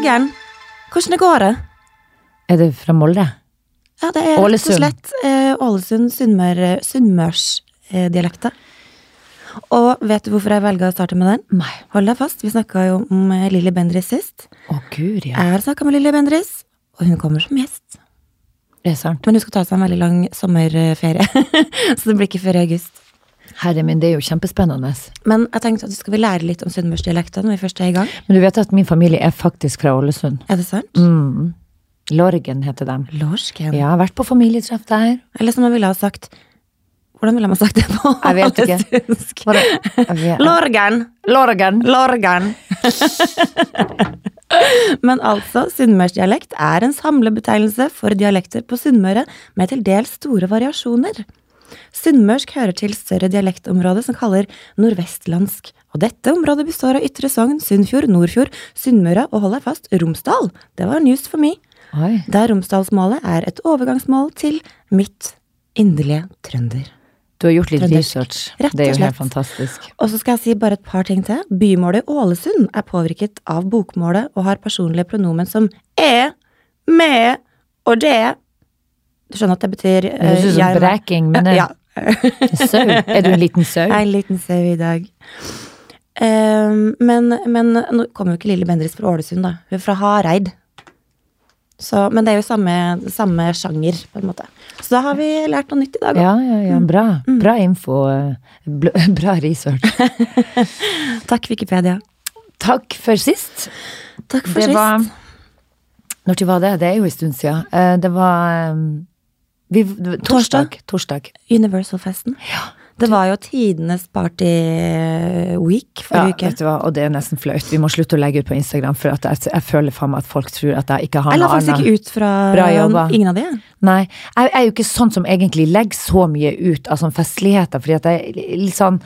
Lorgen. Hvordan det går det? Er det fra Molde? Ja, det er rett og slett eh, Ålesund, Sunnmør, Sunnmørsdialekta. Og vet du hvorfor jeg velger å starte med den? Nei. Hold deg fast, vi snakka jo om eh, Lilly Bendriss sist. Å, gud, ja. Jeg har snakka med Lilly Bendriss, og hun kommer som gjest. Det er sant. Men hun skal ta seg en veldig lang sommerferie, så det blir ikke før i august. Herre min, det er jo kjempespennende. Men jeg tenkte at vi skal lære litt om sunnmørsdialekta når vi først er i gang. Men du vet at min familie er faktisk fra Ålesund. Er det sant? Mm. Lorgen heter de. Lorsken. Ja, jeg har vært på familietreff der. Eller som jeg ville ha sagt Hvordan ville man sagt det på Jeg vet ikke. Bare, jeg vet- Lorgen! Lorgen. Lorgen. Men altså, sunnmørsdialekt er en samlebetegnelse for dialekter på Sunnmøre med til dels store variasjoner. Sunnmørsk hører til større dialektområde som kaller nordvestlandsk, og dette området består av Ytre Sogn, Sunnfjord, Nordfjord, Sunnmøre og hold deg fast, Romsdal. Det var news for meg. Oi. Der Romsdalsmålet er et overgangsmål til mitt inderlige trønder. Du har gjort litt Trøndersk. research. Rett og Det er jo helt fantastisk. Og så skal jeg si bare et par ting til. Bymålet Ålesund er påvirket av bokmålet og har personlige pronomen som e, me og det. Du skjønner at det betyr Det høres ut som jeg- breking, men det- Ja. Sau. Er du en liten sau? Jeg er en liten sau i dag. Um, men, men nå kommer jo ikke Lille Bendriss fra Ålesund, da. Hun er fra Hareid. Så, men det er jo samme, samme sjanger, på en måte. Så da har vi lært noe nytt i dag. òg. Ja, ja, ja. Bra. Bra info. eh, Bra research. Takk, Wikipedia. Takk for sist. Takk for Det sist. var Når var det? Det er jo en stund siden. Eh, Det var eh, vi, torsdag. Torsdag. Universal-festen. Det var jo tidenes party week Ja, uke. vet du hva, og det er nesten flaut. Vi må slutte å legge ut på Instagram, for jeg, jeg føler faen meg at folk tror at jeg ikke har Jeg la noe faktisk ikke ut fra Bra jobba. ingen av de. Nei, jeg er jo ikke sånn som egentlig legger så mye ut av sånne festligheter, fordi at jeg litt sånn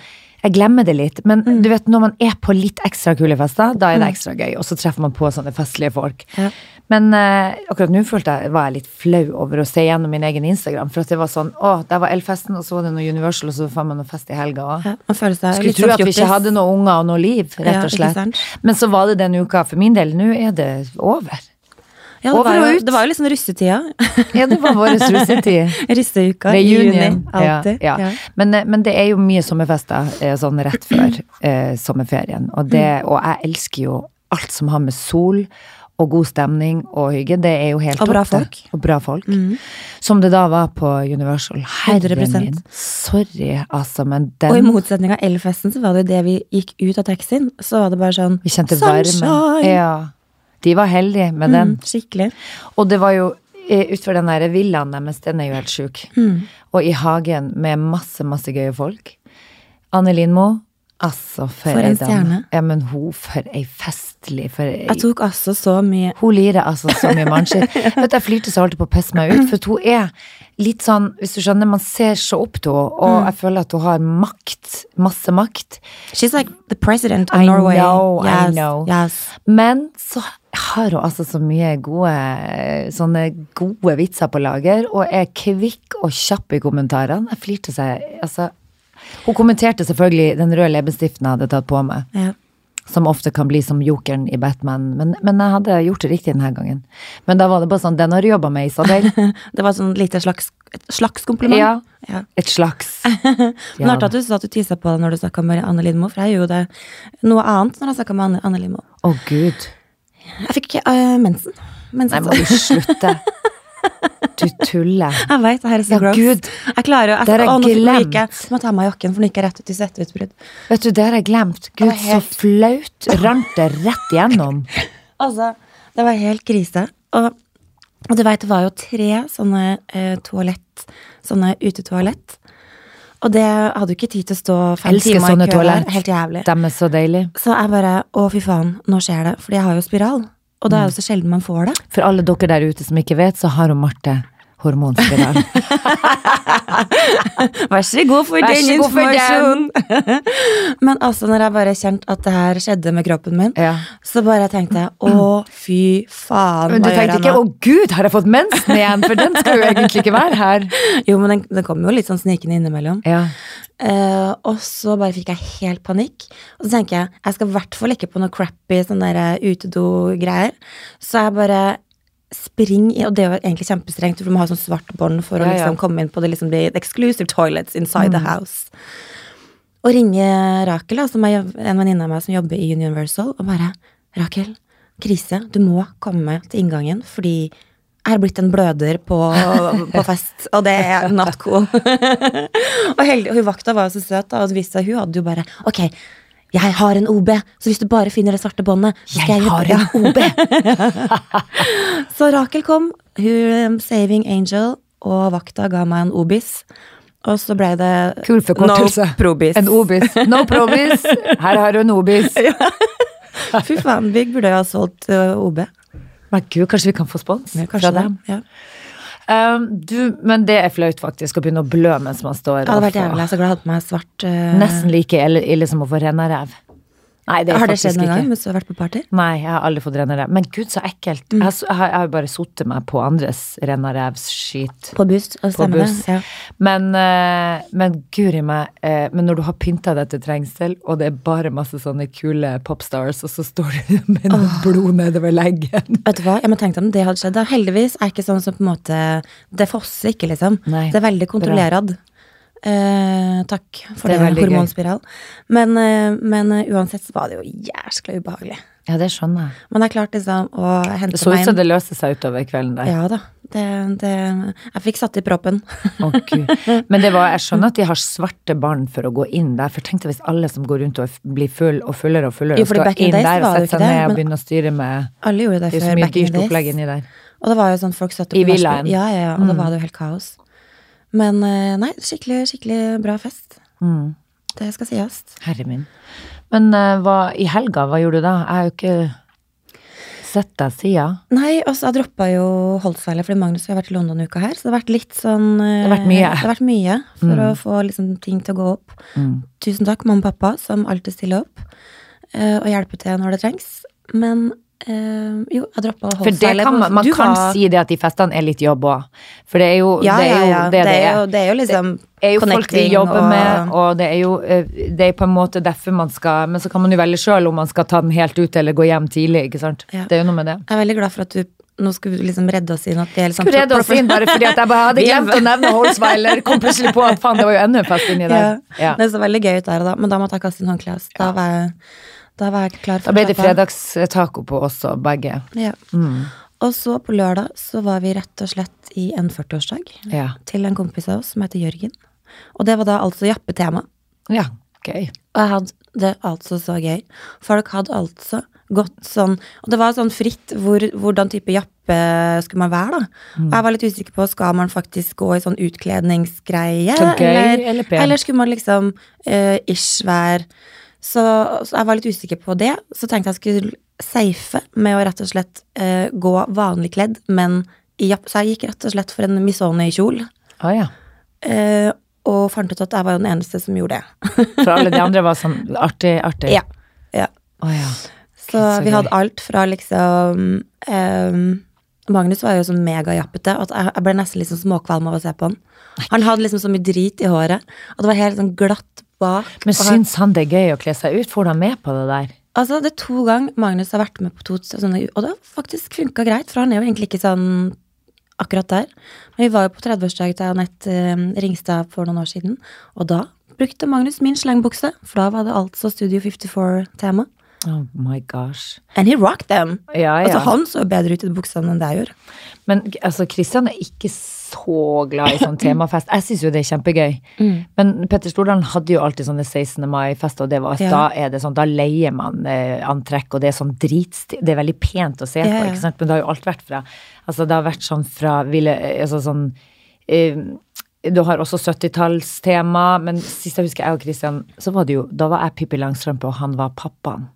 jeg glemmer det litt, men Mm. du vet når man er på litt ekstra kule fester, da er det ekstra gøy, og så treffer man på sånne festlige folk. Ja. Men eh, akkurat nå følte jeg, var jeg litt flau over å se gjennom min egen Instagram, for at det var sånn, å, der var Elfesten, og så var det noe Universal, og så var man noe fest i helga òg. Ja, man Skulle tro sånn at vi ikke hadde noen unger og noe liv, rett og slett. Ja, Men så var det den uka for min del, nå er det over. Ja, det, var jo, det var jo liksom russetida. Ja, det var vår russetid. Russeuka i juni. Reunion. Alltid. Ja, ja. Ja. Men, eh, men det er jo mye sommerfester eh, sånn rett før eh, sommerferien. Og, det, og jeg elsker jo alt som har med sol og god stemning og hygge. Det er jo helt Og bra topp, folk. Mm. Og bra folk. Som det da var på Universal. Herre 100%. min. Sorry, altså, men den Og i motsetning av Elfesten, så var det det vi gikk ut av taxien, så var det bare sånn Vi kjente varmen. Ja. De var heldige med den. Mm, skikkelig. Og det var jo eh, utfor den der villaen deres, den er jo helt sjuk. Mm. Og i hagen med masse, masse gøye folk. Anne Lindmo, altså for, For en stjerne. Ja, men hun for ei festlig for Jeg tok altså så mye Hun lirer altså så mye mannskitt. Vet du, jeg flirte så alltid på å pisse meg ut, for hun er litt sånn, hvis du skjønner, man ser så opp til henne, og Mm. jeg føler at hun har makt, masse makt. She's like the president of I Norway. know, I know. Yes. Men så har hun altså så mye gode sånne gode vitser på lager, og er kvikk og kjapp i kommentarene. Jeg flirte seg Altså, hun kommenterte selvfølgelig den røde leppestiften jeg hadde tatt på meg, Ja. Som ofte kan bli som jokeren i Batman, men, men jeg hadde gjort det riktig denne gangen. Men da var det bare sånn, den har du jobba med, Isabel. Det var sånn lite slags, et slags kompliment. Ja. Ja. Et slags. Men artig at du sa at du tissa på det når du snakka med Anne Lindmo, for jeg gjorde det noe annet når jeg snakka med Anne, Anne Lindmo. Å, gud. Jeg fikk øh, mensen. Nei, må du slutte. Du tuller. Jeg veit, det her er så Ja, gross. Gud. Jeg klarer jo Det har jeg glemt. jeg, må ta av meg jakken, for nå gikk jeg rett ut i svetteutbrudd. Vet du, det har jeg glemt. Gud, helt- så flaut. Rant det rett igjennom. Altså, det var helt krise. Og, og du veit, det var jo tre sånne eh, toalett, sånne utetoalett. Og det hadde jo ikke tid til å stå fem Elsker timer sånne i kø der. toalett. Helt jævlig. De er så deilige. Så jeg bare Å, fy faen, nå skjer det. Fordi jeg har jo spiral. Og da er det så sjelden man får det. For alle dere der ute som ikke vet, så har hun Marte hormonspiral. Vær så god for Vær den informasjonen! Men altså, når jeg bare kjente at det her skjedde med kroppen min, Ja. så bare tenkte jeg å, fy faen, Men du tenkte ikke? 'å gud, har jeg fått mensen igjen'? For den skal jo egentlig ikke være her. Jo, men den, den kommer jo litt sånn snikende innimellom. Ja. Eh, og så bare fikk jeg helt panikk. Og så tenker jeg jeg skal i hvert fall ikke på noe crappy sånn eh, utedo-greier. Så jeg bare spring i, og det var egentlig kjempestrengt, for du må ha sånn svart bånd for å liksom ja. komme inn på det liksom the exclusive toilets inside the house. Og ringe Rakel, som er en venninne av meg som jobber i Universal, og bare Rakel, krise, du må komme til inngangen, fordi jeg har blitt en bløder på, på fest, og det er not cool. og heldig, og hun vakta var jo så søt, da, og viste hun hadde jo bare Ok, jeg har en OB, så hvis du bare finner det svarte båndet, så skal jeg, Jeg har en OB. Så Rakel kom, hun um, saving angel, og vakta ga meg en obis. Og så ble det no probis. En obis. No probis. Her har du en obis. Fy faen, vi burde jo ha solgt uh, OB. Men gud, kanskje vi kan få spons Ja, fra dem? Ja. Um, du, men det er flaut faktisk å begynne å blø mens man står. Det hadde vært jævlig. Jeg er så glad jeg hadde på meg svart uh, Nesten like ille, som å få rennarev. Nei, det Har det skjedd noen gang mens du har vært på party? Nei, jeg har aldri fått rennarev. Men gud, så ekkelt. Mm. Jeg, har, s- jeg har jo bare sittet meg på andres rennarevsskit. På buss? Og På buss. Ja. Men, eh, men guri meg, eh, men når du har pynta deg til trengsel, og det er bare masse sånne kule popstars, og så står du med noe blod nedover leggen Vet du hva, jeg må tenke om det hadde skjedd. da. Heldigvis er ikke sånn som på en måte Det fosser ikke, liksom. Nei, det er veldig kontrollerad. Eh, takk for Det det, hormonspiral. Men, eh, men eh, uansett så var det jo jæskla ubehagelig. Ja, det skjønner jeg. Men jeg klarte liksom å hente Det så ut som det løste seg utover kvelden der. Ja da. Det, det, jeg fikk satt i proppen. Å, Gud. Men det var, jeg skjønner at de har svarte barn for å gå inn der, for tenk deg hvis alle som går rundt og blir full og fullere og fullere, Jo, skal inn der og sette seg ned og begynne å styre med Alle gjorde det, Det er så mye dyrt opplegg inni der. Og det var jo sånn folk satt I villaen. Ja, ja, ja. Og da var det jo helt kaos. Men eh, nei, skikkelig, skikkelig bra fest. Mm. Det skal sies. Herre min. Men eh, hva, i helga, hva gjorde du da? Jeg har jo ikke sett deg siden. Nei, altså jeg droppa jo Holtzweiler fordi Magnus har vært i London uka her. Så det har vært litt sånn eh, Det har vært mye. Det har vært mye for Mm. å få liksom, ting til å gå opp. Mm. Tusen takk, mamma og pappa, som alltid stiller opp eh, og hjelper til når det trengs. Men eh, jo, jeg droppa For det seg, kan man, man kan var- si det at de festene er litt jobb òg. For det er jo ja, det, er jo ja. det det er jo, det er jo liksom Det er jo folk vi jobber og- med, og det er jo eh, det er på en måte derfor man skal Men så kan man jo velge sjøl om man skal ta den helt ut eller gå hjem tidlig, ikke sant. Ja. Det er jo noe med det. Jeg er veldig glad for at du nå skulle du liksom redde oss inn. At vi liksom Skulle redde oss inn bare fordi at jeg bare hadde glemt å nevne Holsweiler. Kom plutselig på at faen, det var jo enda en fest inni Ja. der. Ja. Det så veldig gøy ut der og da, men da måtte jeg kaste inn håndkleet. Da, var jeg- da var jeg klar for Da ble det fredagstaco på oss og begge. Ja. Mm. Og så på lørdag så var vi rett og slett i en 40-årsdag Ja. til en kompis av oss som heter Jørgen. Og det var da altså jappetema. ja. Gøy. Og jeg hadde det altså så gøy. Folk hadde altså gått sånn Og det var sånn fritt hvor, hvordan type jappe skulle man være, da. Mm. Og jeg var litt usikker på skal man faktisk gå i sånn utkledningsgreie, Så gøy eller, eller eller skulle man liksom uh, ish være så, så jeg var litt usikker på det. Så tenkte jeg skulle safe med å rett og slett uh, gå vanlig kledd, men i japp. Så jeg gikk rett og slett for en Missoni-kjole. Ah, ja. Uh, og fant ut at jeg var jo den eneste som gjorde det. For alle de andre var sånn artig, artig. Ja. ja. Oh, ja. Så så vi hadde alt fra liksom um, Magnus var jo sånn megajappete at jeg ble nesten liksom småkvalm av å se på han. Han hadde liksom så mye drit i håret, og det var helt sånn glatt bak. Men syns han det er gøy å kle seg ut? Får han med på det der? altså, det er to ganger Magnus har vært med på to sånne, og det har faktisk funka greit, for han er jo egentlig ikke sånn akkurat der. Men vi var jo på 30-årsdag til Anette eh, Ringstad for noen år siden, og da brukte Magnus min slangbukse, for da var det altså Studio 54-tema. Oh my gosh. And he rocked them! Ja, ja. Altså, han så bedre ut i buksene enn det jeg gjorde. Men altså, Kristian er ikke så glad i sånn temafest. Jeg syns jo det er kjempegøy. Mm. Men Petter Stordalen hadde jo alltid sånne 16. mai-fester, og det var, Ja. da er det sånn, da leier man eh, antrekk, og det er sånn dritstil Det er veldig pent å se Ja, på, ja. ikke sant? Men det har jo alt vært fra Altså, det har vært sånn fra ville, Altså sånn eh, du har også 70-tallstema, men sist jeg husker jeg og Kristian, så var det jo Da var jeg Pippi Langstrømpe, og han var pappaen.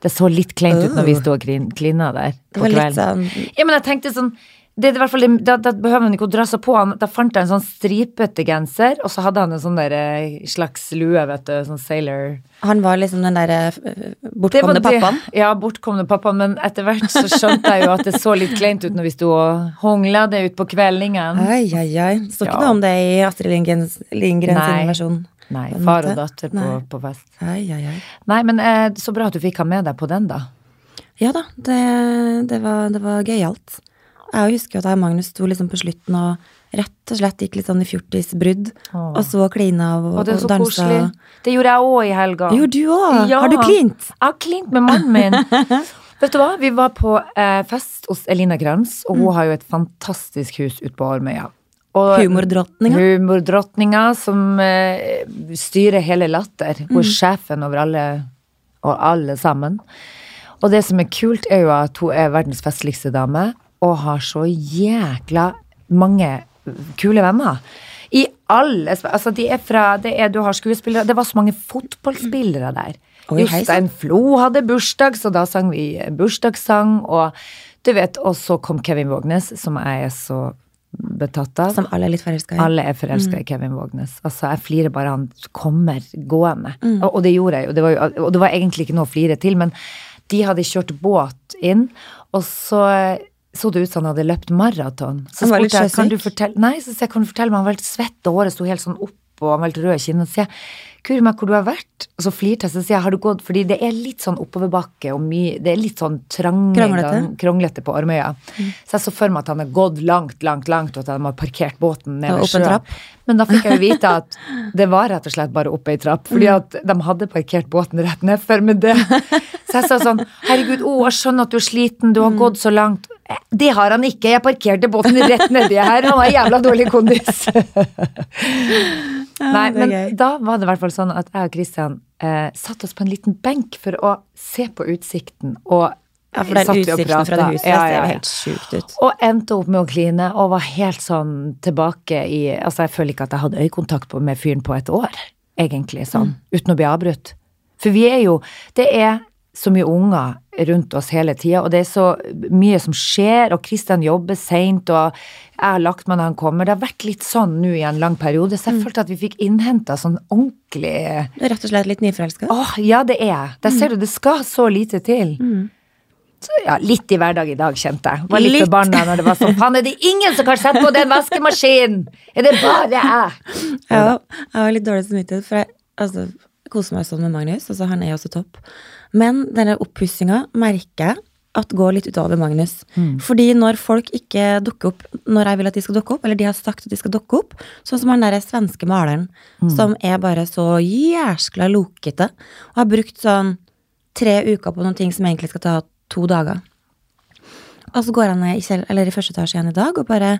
Det så litt kleint ut når vi sto og klin- klina der på kvelden. sånn Ja, men jeg tenkte sånn det i hvert fall, da, da behøver man ikke å dra seg på han. Da fant jeg en sånn stripete genser, og så hadde han en sånn der eh, slags lue, vet du, sånn sailor Han var liksom den derre eh, Det bortkomne pappaen. Ja, bortkomne pappaen, men etter hvert så skjønte jeg jo at det så litt kleint ut når vi sto og hongla det ut på kveldingen. Ai, ai, ai. Det står ikke Ja. noe om det i Astrid Lindgrens, Lindgrens Nei. versjon. Nei, far og datter på, på fest. Ai, ai, ai. Nei, men eh, så bra at du fikk han med deg på den, da. Ja da, det, det var, det var gøyalt. Jeg husker at jeg og Magnus sto liksom på slutten og rett og slett gikk litt sånn i fjortisbrudd. Og så klina og, Og det er og så dansa. koselig. Det gjorde jeg òg i helga. Jo, du òg! Ja. Har du klint? Jeg har klint med mannen min. Vet du hva? Vi var på eh, fest hos Elina Krantz, og Mm. hun har jo et fantastisk hus ute på Ormøya. Og- Humordrottninga. Humordrottninga som eh, styrer hele Latter. Hun er Mm. sjefen over alle, og alle sammen. Og det som er kult, er jo at hun er verdens festligste dame, og har så jækla mange kule venner. I alle Altså, de er fra det er, Du har skuespillere Det var så mange fotballspillere der. Oi. Jostein Flo hadde bursdag, så da sang vi bursdagssang, og du vet, og så kom Kevin Vågnes, som jeg er så betatt av. Som alle er litt forelska i. Alle er forelska i Kevin Vågnes. Altså, jeg flirer bare han kommer gående. Mm. Og, og det gjorde jeg. Det var. Og det var egentlig ikke noe å flire til, men de hadde kjørt båt inn, og så så det ut som han hadde løpt maraton. Så Han var litt jeg, kan du fortelle Nei, så jeg, kan du fortelle meg, han var helt svett, og håret sto helt sånn opp, og han var helt rød i kinnet. Så jeg, Kuri meg, hvor du har vært? Og så flirte jeg, så sier jeg, har du gått Fordi det er litt sånn oppoverbakke, og mye Det er litt sånn trang Kronglete. kronglete på Ormøya. Så jeg så for meg at han har gått langt, langt, langt, og at han har parkert båten nede ved en sjøen. Men da fikk jeg jo vite at det var rett og slett bare opp ei trapp, fordi Mm. at de hadde parkert båten rett nedfor med det. Så jeg sa sånn, herregud, å, jeg skjønner at du er sliten, du har Mm. gått så langt. Det har han ikke, jeg parkerte båten rett nedi her, han har jævla dårlig kondis. Nei, men da var det i hvert fall sånn at jeg og Christian eh, satt oss på en liten benk for å se på utsikten, og Ja, for den er utsikten fra det huset Ja, ja, ja, ja. helt sjukt ut. Og endte opp med å kline, og var helt sånn tilbake i Altså, jeg føler ikke at jeg hadde øyekontakt med fyren på et år, egentlig, sånn, uten å bli avbrutt. For vi er jo Det er så mye unger rundt oss hele tida, og det er så mye som skjer, og Kristian jobber seint, og jeg har lagt meg når han kommer. Det har vært litt sånn nå i en lang periode, så jeg følte at vi fikk innhenta sånn ordentlig Du er rett og slett litt nyforelska? Åh, ja, det er jeg. Der ser du, det skal så lite til. Så, ja, litt i hverdag i dag, kjente jeg. Var litt, Litt. forbanna når det var sånn Faen, er det ingen som kan sette på den vaskemaskinen? Er det bare jeg? Ja, jeg har litt dårlig samvittighet, for jeg altså, koser meg sånn med Magnus, altså han er jo også topp. Men denne oppussinga merker jeg at går litt utover Magnus. Fordi når folk ikke dukker opp når jeg vil at de skal dukke opp, eller de har sagt at de skal dukke opp, sånn som han derre svenske maleren, som er bare så jæskla lokete, og har brukt sånn tre uker på noen ting som egentlig skal ta to dager. Og så går han ned i, i første etasje igjen i dag og bare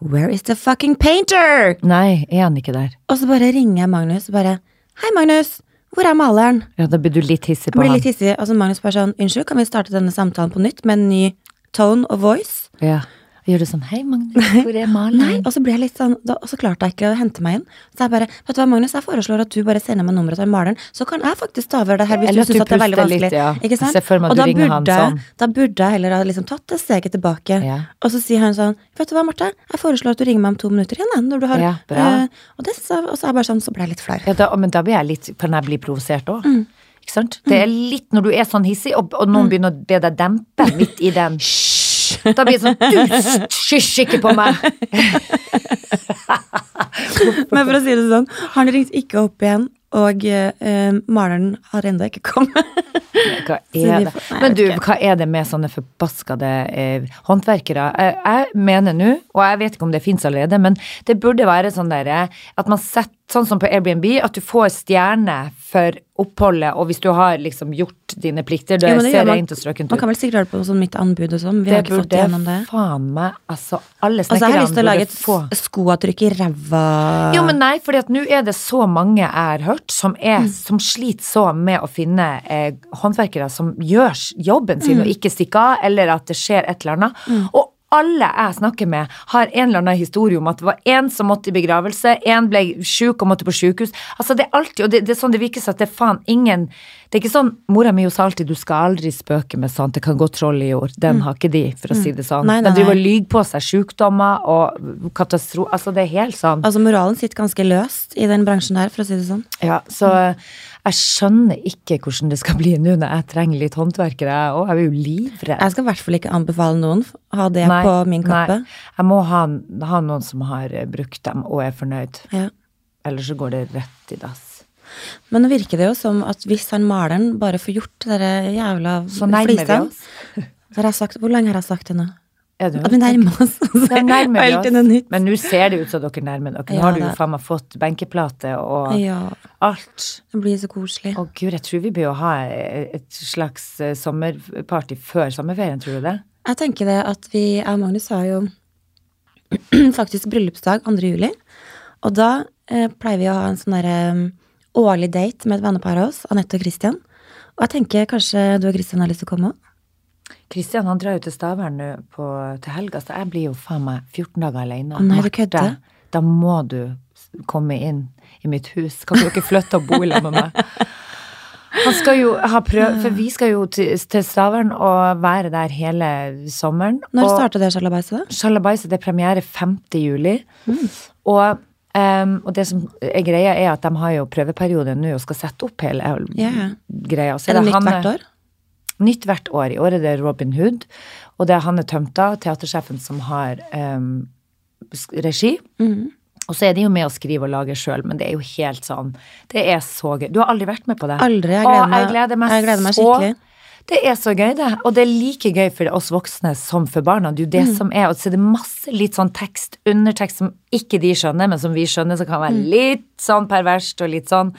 Where is the fucking painter? Nei, er han ikke der? Og så bare ringer jeg Magnus og bare Hei, Magnus! Hvor er maleren? Ja, da blir du litt hissig på Blir han. litt hissig. Og så Magnus bare sånn Unnskyld, kan vi starte denne samtalen på nytt med en ny tone og voice? Ja. Og gjør du sånn Hei, Magnus, hvor er Nei, og så ble jeg litt sånn da, Og så klarte jeg ikke å hente meg inn. Så jeg bare Vet du hva, Magnus, jeg foreslår at du bare sender meg nummeret til maleren, så kan jeg faktisk ta over det her hvis Eller du syns det er veldig vanskelig'. litt, ja. Ikke sant? Og da burde, sånn. da burde jeg heller ha liksom tatt det steget tilbake. Ja. Og så sier han sånn Vet du hva, Marte, jeg foreslår at du ringer meg om to minutter igjen, når du har Ja, eh, og, det, så, og så er jeg bare sånn, så ble jeg litt flau. Ja, da, men da blir jeg litt Kan jeg bli provosert òg? Mm. Ikke sant? Det er litt når du er sånn hissig, og, og noen begynner å be deg dempe midt i den Da blir det sånn Du hysj ikke på meg! Men for å si det sånn, han ringte ikke opp igjen, og eh, maleren har ennå ikke kommet. Hva er det? Men du, hva er det med sånne forbaskede eh, håndverkere? Jeg, jeg mener nå, og jeg vet ikke om det fins allerede, men det burde være sånn derre at man setter Sånn som på Airbnb, at du får stjerne for oppholdet, og hvis du har liksom gjort dine plikter, det, Jo, det ser man- rent og strøkent Man kan vel sikkert det på sånn mitt anbud og sånn, vi Det har ikke fått gjennom det. faen meg Altså, alle Altså, jeg har lyst til å lage et skoavtrykk i ræva. Jo, men nei, at nå er det så mange jeg har hørt som, er, Mm. som sliter så med å finne eh, håndverkere som gjør jobben sin Mm. og ikke stikker av, eller at det skjer et eller annet. Og alle jeg snakker med, har en eller annen historie om at det var én som måtte i begravelse, én ble sjuk og måtte på sykehus. Altså, det er alltid, og det, det er sånn det virker som at det er faen ingen Det er ikke sånn Mora mi sa alltid du skal aldri spøke med sånt, det kan gå troll i jord. Den har ikke de, for å si det sånn. Nei, Nei, nei, De driver og lyver på seg sjukdommer og katastrofe Altså, det er helt sånn. Altså, moralen sitter ganske løst i den bransjen der, for å si det sånn. Ja, så eh, jeg skjønner ikke hvordan det skal bli nå når jeg trenger litt håndverkere, jeg. Jeg er jo livredd. Jeg skal i hvert fall ikke anbefale noen å ha det Nei, på min kappe. Nei, jeg må ha, ha noen som har brukt dem og er fornøyd. Ja. Ellers så går det rett i dass. Men nå virker det jo som at hvis han maleren bare får gjort det jævla flisene Så nærmer vi oss. har jeg sagt, Hvor lenge har jeg sagt det nå? Du? At vi nærmer oss. Da nærmer vi noe oss. nytt. Men nå ser det ut som dere nærmer dere. Nå Ja, har du jo faen meg fått benkeplate og Ja, alt. det blir så koselig. Å gud, jeg tror vi bør jo ha et slags eh, sommerparty før sommerferien, tror du det? Jeg tenker det at vi, jeg og Magnus har jo faktisk bryllupsdag 2. juli. Og da eh, pleier vi å ha en sånn derre um, årlig date med et vennepar av oss, Anette og Christian. Og jeg tenker kanskje du og Christian har lyst til å komme òg? Kristian han drar jo til Stavern til helga, så jeg blir jo faen meg 14 dager alene. Å nei, du Marte, kødder? Da må du komme inn i mitt hus. Kan du ikke flytte og bo sammen med meg? Han skal jo ha prøv, for vi skal jo til, til Stavern og være der hele sommeren. Når starter det sjalabaiset, da? Sjalabaiset det er premiere 5. juli. Mm. Og, Um, og det som er greia, er at de har jo prøveperiode nå og skal sette opp hele ja. greia. Så Er det nytt Hanne- hvert år? Nytt hvert år. I år er det Robin Hood, og det er Hanne Tømta, teatersjefen, som har um, regi. Mhm. Og så er de jo med å skrive og lage sjøl, men det er jo helt sånn Det er så gøy. Du har aldri vært med på det? Aldri. Jeg gleder meg, jeg gleder meg, jeg gleder meg så. skikkelig. Det er så gøy, det. Og det er like gøy for oss voksne som for barna. Det er jo det Mm. som er. Og så er det masse litt sånn tekst, undertekst, som ikke de skjønner, men som vi skjønner, som kan være Mm. litt sånn perverst og litt sånn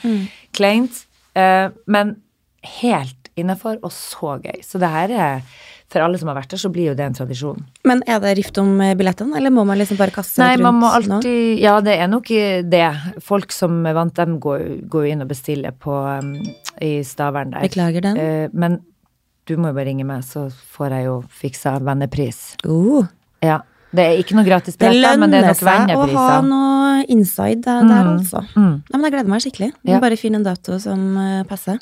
kleint. Uh, men helt innafor, og så gøy. Så det her er For alle som har vært der, så blir jo det en tradisjon. Men er det rift om eh, billettene, eller må man liksom bare kaste seg Nei, man må rundt nå? alltid Ja, det er nok det. Folk som er vant, dem går, går jo inn og bestiller på um, i Stavern der. Beklager den. Uh, men du må jo bare ringe meg, så får jeg jo fiksa vennepris. Uh. Ja. Det er ikke noe gratis billetter, men det er nok vennepriser. Det lønner seg å ha noe inside der, der Mm, altså. mm. Nei, men jeg gleder meg skikkelig. Ja. Bare finn en dato som eh, passer.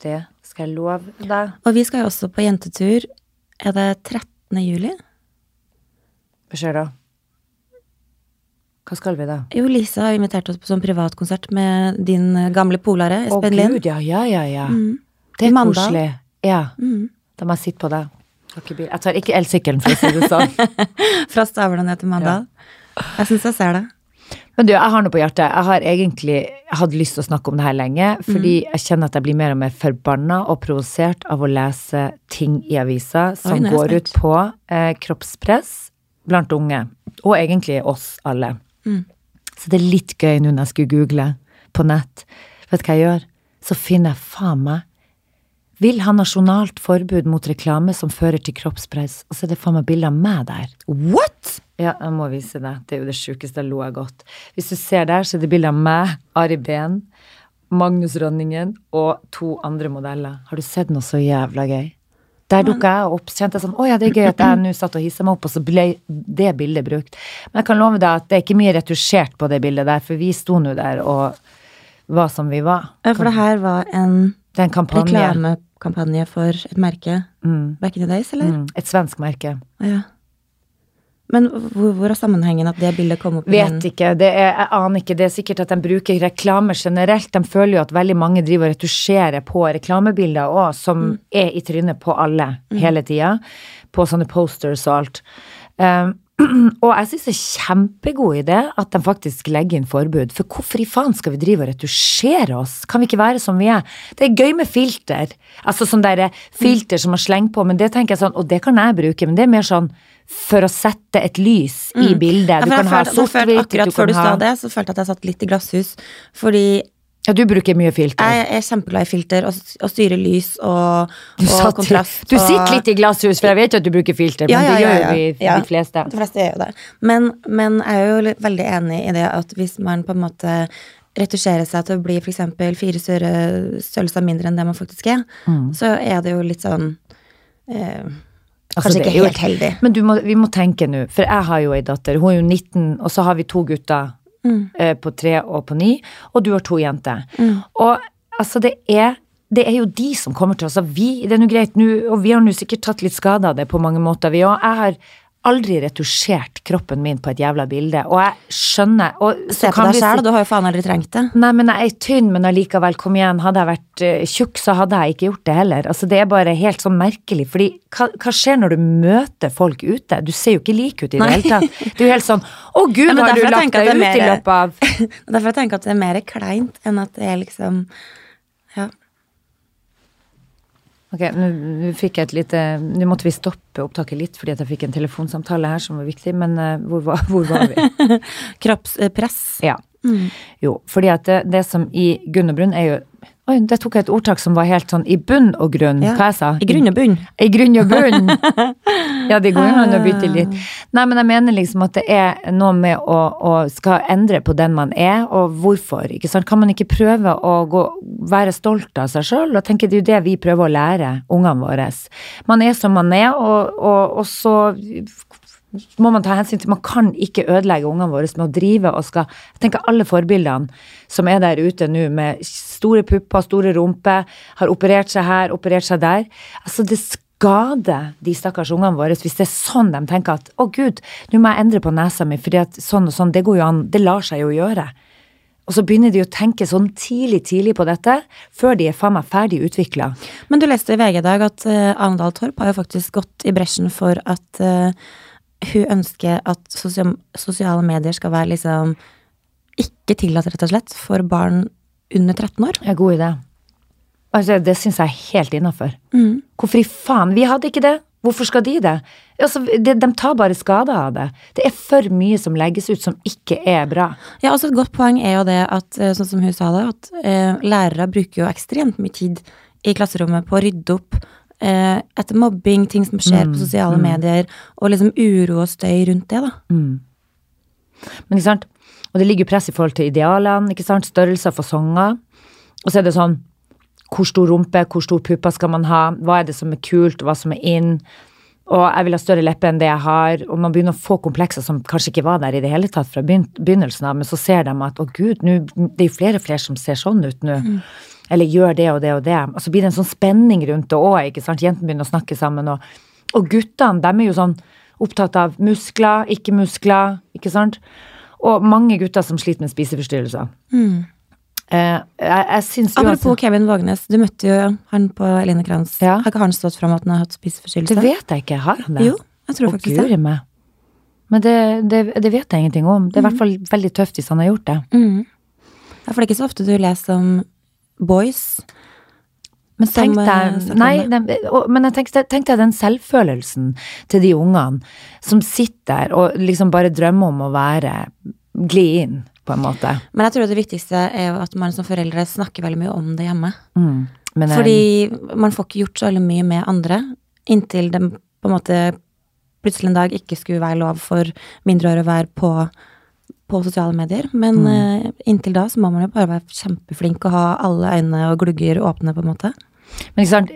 Det skal jeg love deg. Og vi skal jo også på jentetur. Er det 13. juli? Hva skjer da? Hva skal vi da? Jo, Lisa har invitert oss på sånn privatkonsert med din gamle polare, Å Espen Lind. gud, ja, ja, ja, ja. Mm. Det er Mandag. Koselig. Ja. Mm. Da må jeg sitte på det. Jeg tar ikke elsykkelen, for å si det sånn. Fra Stavern og ned til Mandal. Jeg syns jeg ser det. Men du, jeg har noe på hjertet. Jeg har egentlig hatt lyst til å snakke om det her lenge, fordi Mm. jeg kjenner at jeg blir mer og mer forbanna og provosert av å lese ting i avisa som Oi, går ut på eh, kroppspress blant unge. Og egentlig oss alle. Mm. Så det er litt gøy nå når jeg skulle google på nett. Vet du hva jeg gjør? Så finner jeg faen meg Vil ha nasjonalt forbud mot reklame som fører til kroppspress. Og så er det faen meg bilde av meg der. What?! Ja, jeg må vise deg. Det er jo det sjukeste. Jeg lo jeg godt. Hvis du ser der, så er det bilde av meg, Ari Behn, Magnus Rønningen og to andre modeller. Har du sett noe så jævla gøy? Der dukka jeg opp. Kjente jeg sånn Å ja, det er gøy at jeg nå satt og hissa meg opp, og så ble det bildet brukt. Men jeg kan love deg at det er ikke mye retusjert på det bildet der, for vi sto nå der og var som vi var. Ja, For det her var en en kampanje. reklamekampanje for et merke Mm, back in the days, eller? mm, et svensk merke. Ja. Men hvor, hvor er sammenhengen at det bildet kom opp Vet ikke, det er, jeg aner ikke. Det er sikkert at de bruker reklame generelt. De føler jo at veldig mange driver og retusjerer på reklamebilder òg, som er i trynet på alle hele tida. På sånne posters og alt. Um, og jeg syns det er kjempegod idé at de faktisk legger inn forbud. For hvorfor i faen skal vi drive og retusjere oss? Kan vi ikke være som vi er? Det er gøy med filter. Altså sånn derre filter som man slenger på, men det tenker jeg sånn, og det kan jeg bruke, men det er mer sånn for å sette et lys i bildet. Du ja, kan ha sort-hvitt, Akkurat du før du du sa det, så følte jeg at jeg satt litt i glasshus. Fordi Ja, du bruker mye filter. jeg er kjempeglad i filter og, og styre lys og, Du, og satt, kontrast. du og- sitter litt i glasshus, for jeg vet jo at du bruker filter, men Ja, ja, det gjør jo vi de fleste. De fleste gjør jo det. Men, men jeg er jo veldig enig i det at hvis man på en måte retusjerer seg til å bli f.eks. fire større størrelser mindre enn det man faktisk er, så er det jo litt sånn eh, Altså, Kanskje det ikke helt heldig. Men du må, vi må tenke nå, for jeg har jo ei datter, hun er jo 19, og så har vi to gutter Mm. eh, på tre og på ni, og du har to jenter. Og altså, det er det er jo de som kommer til oss. Altså, vi, det er nå greit, nu, og vi har nå sikkert tatt litt skade av det på mange måter, vi òg. Jeg har aldri retusjert kroppen min på et jævla bilde, og jeg skjønner og Se på deg sjæl, si- du har jo faen aldri trengt det. Nei, men jeg er tynn, men allikevel, kom igjen, hadde jeg vært eh, tjukk, så hadde jeg ikke gjort det heller. Altså, det er bare helt sånn merkelig, fordi hva, hva skjer når du møter folk ute? Du ser jo ikke lik ut i det Nei. hele tatt. Det er jo helt sånn, å gud, Ja, har du lagt deg ut det er i mer- løpet av Derfor jeg tenker at det er mer kleint enn at det er liksom Ja. Ok, nå fikk jeg et lite Nå måtte vi stoppe opptaket litt fordi at jeg fikk en telefonsamtale her som var viktig, men eh, hvor, var, hvor var vi? Kroppspress. Ja. Jo, fordi at det, det som i Gunn og Brunn er jo Oi, det tok jeg et ordtak som var helt sånn i bunn og grunn. Ja, Hva jeg sa I grunn og bunn. I grunn og bunn. ja, det går jo an å bytte litt. Nei, men jeg mener liksom at det er noe med å, å skal endre på den man er, og hvorfor. ikke sant? Kan man ikke prøve å gå, være stolt av seg sjøl? Og tenke det er jo det vi prøver å lære ungene våre. Man er som man er, og, og, og så må man ta hensyn til Man kan ikke ødelegge ungene våre med å drive og skal Jeg tenker alle forbildene som er der ute nå med store pupper, store rumper, har operert seg her, operert seg der. Altså, det skader de stakkars ungene våre hvis det er sånn de tenker at å gud, nå må jeg endre på nesa mi, fordi at sånn og sånn, det går jo an, det lar seg jo gjøre. Og så begynner de å tenke sånn tidlig, tidlig på dette, før de er faen meg ferdig utvikla. Men du leste i VG i dag at uh, Arendal Torp har jo faktisk gått i bresjen for at eh, hun ønsker at sosiale medier skal være liksom ikke tillatt, rett og slett, for barn under 13 år. Ja, god idé. Altså, det syns jeg er helt innafor. Mm. Hvorfor i faen? Vi hadde ikke det. Hvorfor skal de det? Altså, de, de tar bare skade av det. Det er for mye som legges ut som ikke er bra. Ja, altså Et godt poeng er jo det at, eh, sånn som hun sa det, at eh, lærere bruker jo ekstremt mye tid i klasserommet på å rydde opp eh, etter mobbing, ting som skjer på sosiale medier, og liksom uro og støy rundt det, da. Men ikke sant? Og det ligger press i forhold til idealene, ikke sant? størrelser, fasonger. Og så er det sånn hvor stor rumpe, hvor stor pupper skal man ha, hva er det som er kult, hva som er in. Og jeg vil ha større lepper enn det jeg har. Og man begynner å få komplekser som kanskje ikke var der i det hele tatt fra begynnelsen av, men så ser de at å gud, nå, det er jo flere og flere som ser sånn ut nå. Eller gjør det og det og det. Og så blir det en sånn spenning rundt det òg, ikke sant. Jentene begynner å snakke sammen, og, og guttene, de er jo sånn opptatt av muskler, ikke muskler, ikke sant. Og mange gutter som sliter med spiseforstyrrelser. Eh, jeg, jeg syns Apropos Kevin Vågenes, du møtte jo han på Eline Kranz. Ja. Har ikke han stått fram at han har hatt Det vet jeg ikke. Har han det? Jo, jeg tror Å, faktisk det. meg. Men det, det, det vet jeg ingenting om. Det er i hvert fall veldig tøft hvis han har gjort det. Mm. Ja, for det er ikke så ofte du leser om boys. Men tenk eh, deg, nei, den, men tenk, tenk deg den selvfølelsen til de ungene som sitter der og liksom bare drømmer om å være gli inn, på en måte. Men jeg tror det viktigste er at man som foreldre snakker veldig mye om det hjemme. Mm. Men, eh, Fordi man får ikke gjort så veldig mye med andre inntil det på en måte plutselig en dag ikke skulle være lov for mindreårige å være på, på sosiale medier. Men eh, inntil da så må man jo bare være kjempeflink og ha alle øyne og glugger åpne, på en måte. Men ikke sant,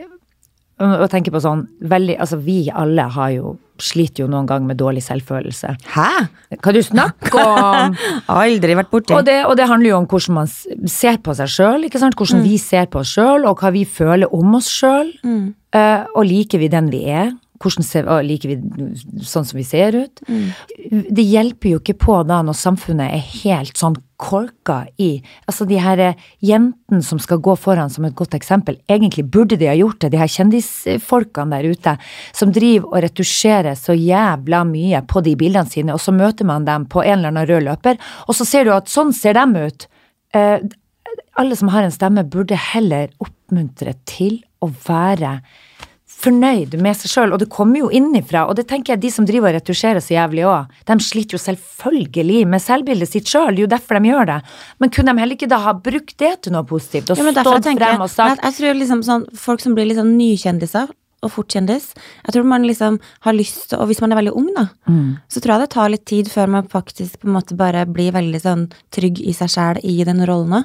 å tenke på sånn, veldig, altså vi alle har jo, sliter jo noen gang med dårlig selvfølelse. Hæ? Hva du snakker om? Aldri vært borti. Og det, og det handler jo om hvordan man ser på seg sjøl, hvordan vi ser på oss sjøl, og hva vi føler om oss sjøl. Eh, og liker vi den vi er? Hvordan ser, å, liker vi sånn som vi ser ut? Det hjelper jo ikke på da når samfunnet er helt sånn korka i Altså de her eh, jentene som skal gå foran som et godt eksempel, egentlig burde de ha gjort det, de her kjendisfolkene der ute som driver og retusjerer så jævla mye på de bildene sine, og så møter man dem på en eller annen rød løper, og så ser du at sånn ser dem ut. Eh, alle som har en stemme, burde heller oppmuntre til å være fornøyd med seg sjøl, og det kommer jo innifra. Og det tenker jeg de som driver og retusjerer så jævlig òg, de sliter jo selvfølgelig med selvbildet sitt sjøl, det er jo derfor de gjør det. Men kunne de heller ikke da ha brukt det til noe positivt, og Ja, stått frem og sagt jeg, jeg tror liksom sånn, folk som blir liksom nykjendiser, og fort kjendis, jeg tror man liksom har lyst til, og hvis man er veldig ung da, så tror jeg det tar litt tid før man faktisk på en måte bare blir veldig sånn trygg i seg selv i den rollen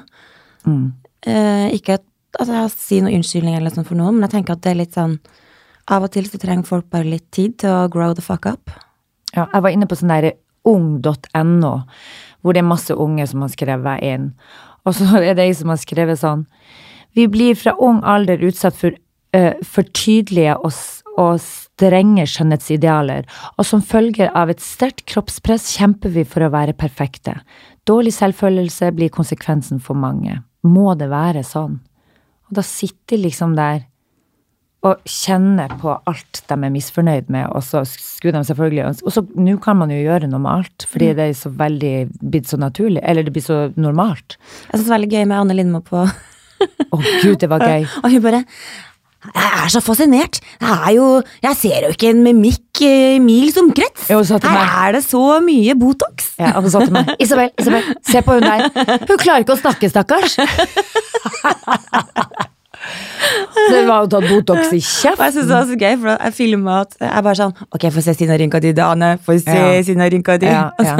Mm. Eh, ikke at altså, jeg si noen unnskyldning eller sånn for noe, men jeg tenker at det er litt sånn, av og til så trenger folk bare litt tid til å grow the fuck up. Ja, jeg var inne på sånn der ung.no, hvor det er masse unge som har skrevet inn. Og så er det ei som har skrevet sånn Vi blir fra ung alder utsatt for, uh, for tydelige og, og strenge skjønnhetsidealer, og som følger av et sterkt kroppspress kjemper vi for å være perfekte. Dårlig selvfølelse blir konsekvensen for mange. Må det være sånn? Og da sitter liksom der og kjenne på alt de er misfornøyd med, og så skulle de selvfølgelig ønske Og så nå kan man jo gjøre noe med alt, fordi det er så veldig blitt så naturlig, eller det blir så normalt. Jeg syns det var veldig gøy med Anne Lindmo på Å gud, det var gøy. Og hun bare Jeg er så fascinert. Det er jo Jeg ser jo ikke en mimikk i mils omkrets. Her er det så mye Botox. Ja, og så sa til meg Isabel, Isabel, se på hun der. Hun klarer ikke å snakke, stakkars. Det var jo tatt Botox i kjeften. jeg synes det var så gøy, for jeg filma at jeg bare sånn Ok, få se sine rynker di, Dane. Få se Ja. sine rynker di. Ja, ja.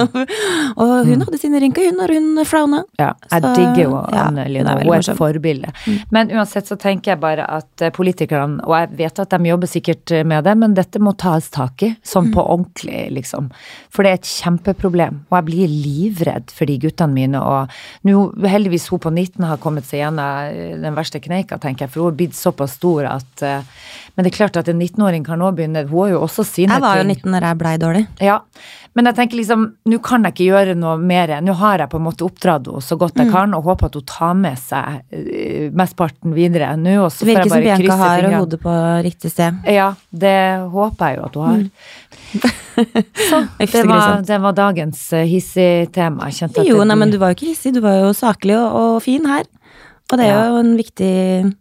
Og, hun hadde sine rynker, hun, når hun frowna. Ja, jeg Så, digger jo Anne Lina. Hun er et forbilde. forbilde. Men uansett så tenker jeg bare at eh, politikerne, og jeg vet at de jobber sikkert med det, men dette må tas tak i, sånn på ordentlig, liksom. For det er et kjempeproblem. Og jeg blir livredd for de guttene mine. Og nå heldigvis hun på 19 har kommet seg gjennom eh, den verste kneika, tenker jeg, for hun har blitt såpass stor at eh, Men det er klart at en 19-åring kan nå begynne Hun har jo også sine Jeg var jo 19 når jeg blei dårlig. Ja, men jeg tenker liksom, nå kan jeg ikke gjøre noe mer. Nå har jeg på en måte oppdratt henne så godt Mm. jeg kan, og håper at hun tar med seg uh, mesteparten videre. Nå og så får jeg virker som Bianca har fingrene. hodet på riktig sted. Ja, det håper jeg jo at hun har. Så, det var, det var dagens uh, hissig-tema. Jeg kjente at Jo, nei, men du var jo ikke hissig, du var jo saklig og, og fin her. Og det er Ja. jo en viktig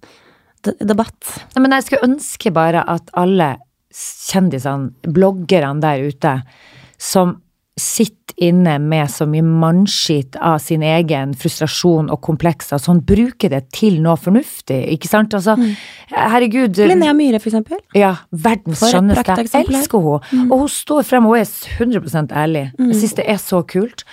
debatt. Nei, men jeg skulle ønske bare at alle kjendisene, bloggerne der ute, som sitter inne med så mye mannskitt av sin egen frustrasjon og komplekser, sånn bruker det til noe fornuftig, ikke sant? Altså, herregud Linnea Myhre, for eksempel. Ja, verdens skjønneste. Jeg elsker henne. Og hun står frem, og hun er 100 ærlig. Jeg syns det er så kult.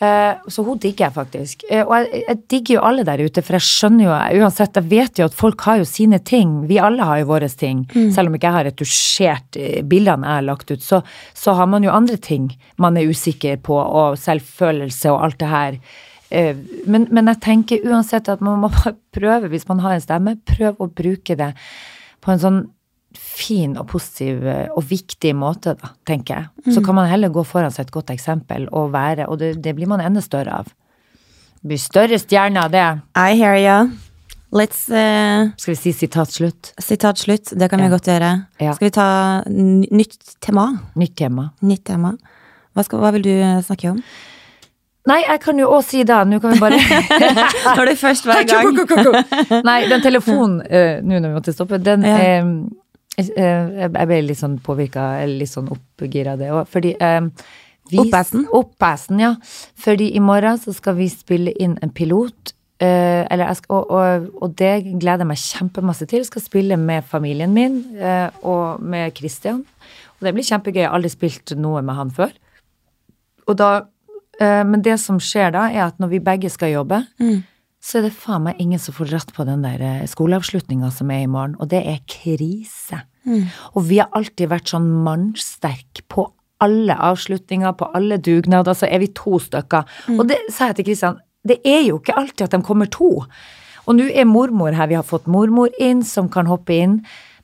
Eh, så hun digger jeg faktisk. Eh, og jeg, jeg digger jo alle der ute, for jeg skjønner jo uansett, jeg vet jo at folk har jo sine ting. Vi alle har jo våre ting. Selv om ikke jeg har retusjert eh, bildene jeg har lagt ut, så, så har man jo andre ting man er usikker på, og selvfølelse og alt det her. Men, men jeg tenker uansett at man må prøve, hvis man har en stemme, prøv å bruke det på en sånn fin og positiv eh, og viktig måte, da, tenker jeg. Mm. Så kan man heller gå foran seg et godt eksempel og være, og det, det blir man enda større av. Det blir større stjerne av det. I hear you. Let's uh, Skal vi si sitat slutt? Sitat slutt. Det kan vi Ja. godt gjøre. Ja. Skal vi ta nytt tema? Nytt tema. Nytt tema. Hva, skal, hva vil du eh, snakke om? Nei, jeg kan jo også si da, nå kan vi bare Når du først hver gang. Nei, den telefonen, uh, nå når vi måtte stoppe, den Ja. eh, Jeg ble litt sånn påvirka, eller litt sånn oppgira av det òg, fordi eh, vi- Oppäsen? Oppäsen, ja. Fordi i morgen så skal vi spille inn en pilot. eh, eller jeg skal, og, og, og det gleder jeg meg kjempemasse til. Jeg skal spille med familien min eh, og med Christian. Og det blir kjempegøy. Jeg har aldri spilt noe med han før. Og da, eh, men det som skjer da, er at når vi begge skal jobbe, så er det faen meg ingen som får dratt på den der eh, skoleavslutninga som er i morgen, og det er krise. Og vi har alltid vært sånn mannsterk på alle avslutninger, på alle dugnader, så er vi to stykker. Og det sa jeg til Kristian, det er jo ikke alltid at de kommer to. Og nå er mormor her, vi har fått mormor inn som kan hoppe inn.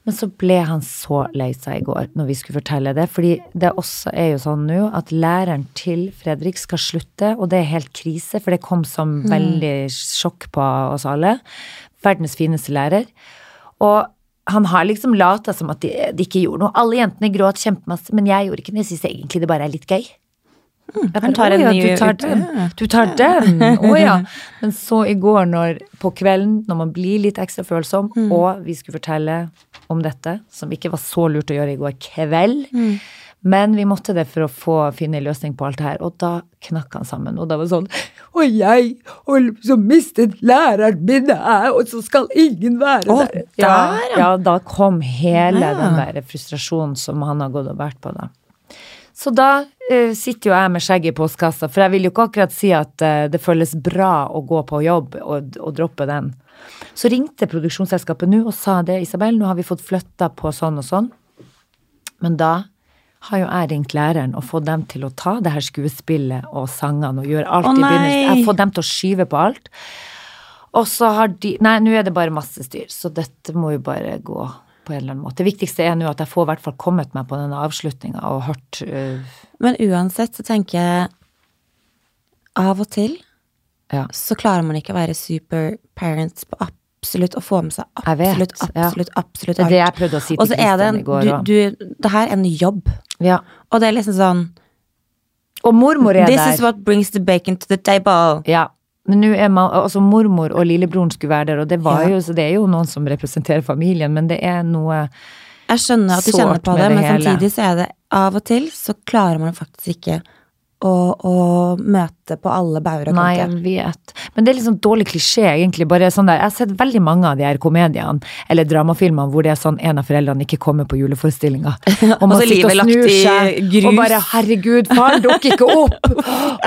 Men så ble han så lei seg i går når vi skulle fortelle det, fordi det også er jo sånn nå at læreren til Fredrik skal slutte, og det er helt krise, for det kom som veldig sjokk på oss alle. Verdens fineste lærer. Og han har liksom lata som at de, de ikke gjorde noe. Alle jentene gråt kjempemasse, men jeg gjorde ikke det. Jeg syns egentlig det bare er litt gøy. Jeg han tar en ja, ny du tar den. Du tar den! Å ja. Men så i går, når, på kvelden, når man blir litt ekstra følsom, og vi skulle fortelle om dette, som ikke var så lurt å gjøre i går kveld, men vi måtte det for å få finne en løsning på alt det her, og da knakk han sammen. Og da var det sånn Og jeg så mistet læreren min og så skal ingen være og der. der, ja. ja. ja, da kom hele Ja. den der frustrasjonen som han har gått og vært på, da. Så da uh, sitter jo jeg med skjegget i postkassa, for jeg vil jo ikke akkurat si at uh, det føles bra å gå på jobb og, og droppe den. Så ringte produksjonsselskapet nå og sa det, Isabel, nå har vi fått flytta på sånn og sånn. Men da har jo jeg ringt læreren og fått dem til å ta det her skuespillet og sangene og gjøre alt Å, i begynnelsen. Jeg har fått dem til å skyve på alt. Og så har de Nei, nå er det bare masse styr, så dette må jo bare gå på en eller annen måte. Det viktigste er nå at jeg får i hvert fall kommet meg på denne avslutninga og hørt uh... Men uansett så tenker jeg av og til Ja. så klarer man ikke å være super parents på absolutt å få med seg vet, absolutt, ja. absolutt, absolutt Det er alt. det jeg prøvde å si til det Kristian i går du, òg. Det her er en jobb. Ja. Og det er liksom sånn Og mormor er This der. is what brings the bacon to the table. Ja. Men nå er man, altså mormor og lillebroren skulle være der, og det var Ja. jo, så det er jo noen som representerer familien, men det er noe Jeg skjønner at du kjenner på det, det men hele. samtidig så er det av og til så klarer man faktisk ikke å, å møte på alle bauger og Nei, kanter. jeg vet. Men det er liksom dårlig klisjé, egentlig. Bare sånn der, jeg har sett veldig mange av de her komediene, eller dramafilmene, hvor det er sånn en av foreldrene ikke kommer på juleforestillinga. Og man sitter og snur seg, og bare 'herregud, faren dukker ikke opp!'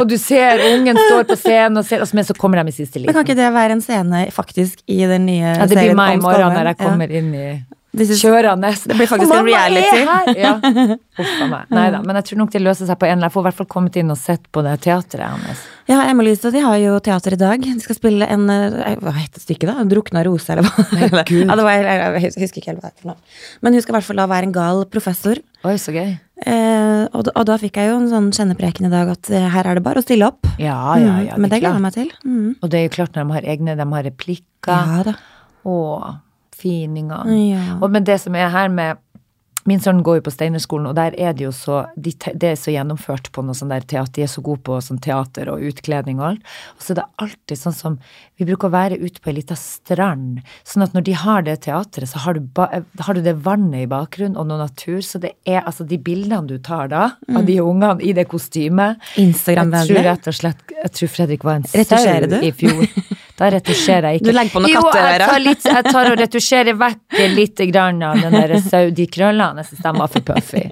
Og du ser ungen står på scenen, og ser, og så- men så kommer de i siste Men kan ikke det være en scene faktisk i den nye serien? Ja, det blir meg i morgen når jeg Ja. kommer inn i Kjørende. Det blir faktisk en reality. Ja. Uff a meg. Nei da, men jeg tror nok det løser seg på en eller annen Jeg får i hvert fall kommet inn og sett på det teatret hans. Ja, Emma og de har jo teater i dag. De skal spille en eh, Hva heter stykket, da? Drukna rose, eller hva? Ja, det var, jeg, jeg husker ikke helt hva det er. Men hun skal i hvert fall da være en gal professor. Oi, så gøy. Eh, og, og da fikk jeg jo en sånn kjennepreken i dag at eh, her er det bare å stille opp. Ja, ja, ja. Mm, Men det er gleder jeg meg til. Mm. Og det er jo klart når de har egne, de har replikker Ja da. og fininger. Ja. Og, men det som er her med Min sønn går jo på Steinerskolen, og der er det jo så de, Det er så gjennomført på noe sånn der teater. De er så gode på sånn teater og utkledning og alt. Og så er det alltid sånn som Vi bruker å være ute på ei lita strand. Sånn at når de har det teatret, så har du, ba, har du det vannet i bakgrunnen og noe natur. Så det er altså de bildene du tar da, av de ungene i det kostymet Jeg tror rett og slett Jeg tror Fredrik var en sau i fjor. Da retusjerer jeg ikke. Du legger på noen jo, jeg tar, litt, jeg tar og retusjerer vekk litt grann av den der Saudi-krøllene de var for puffy.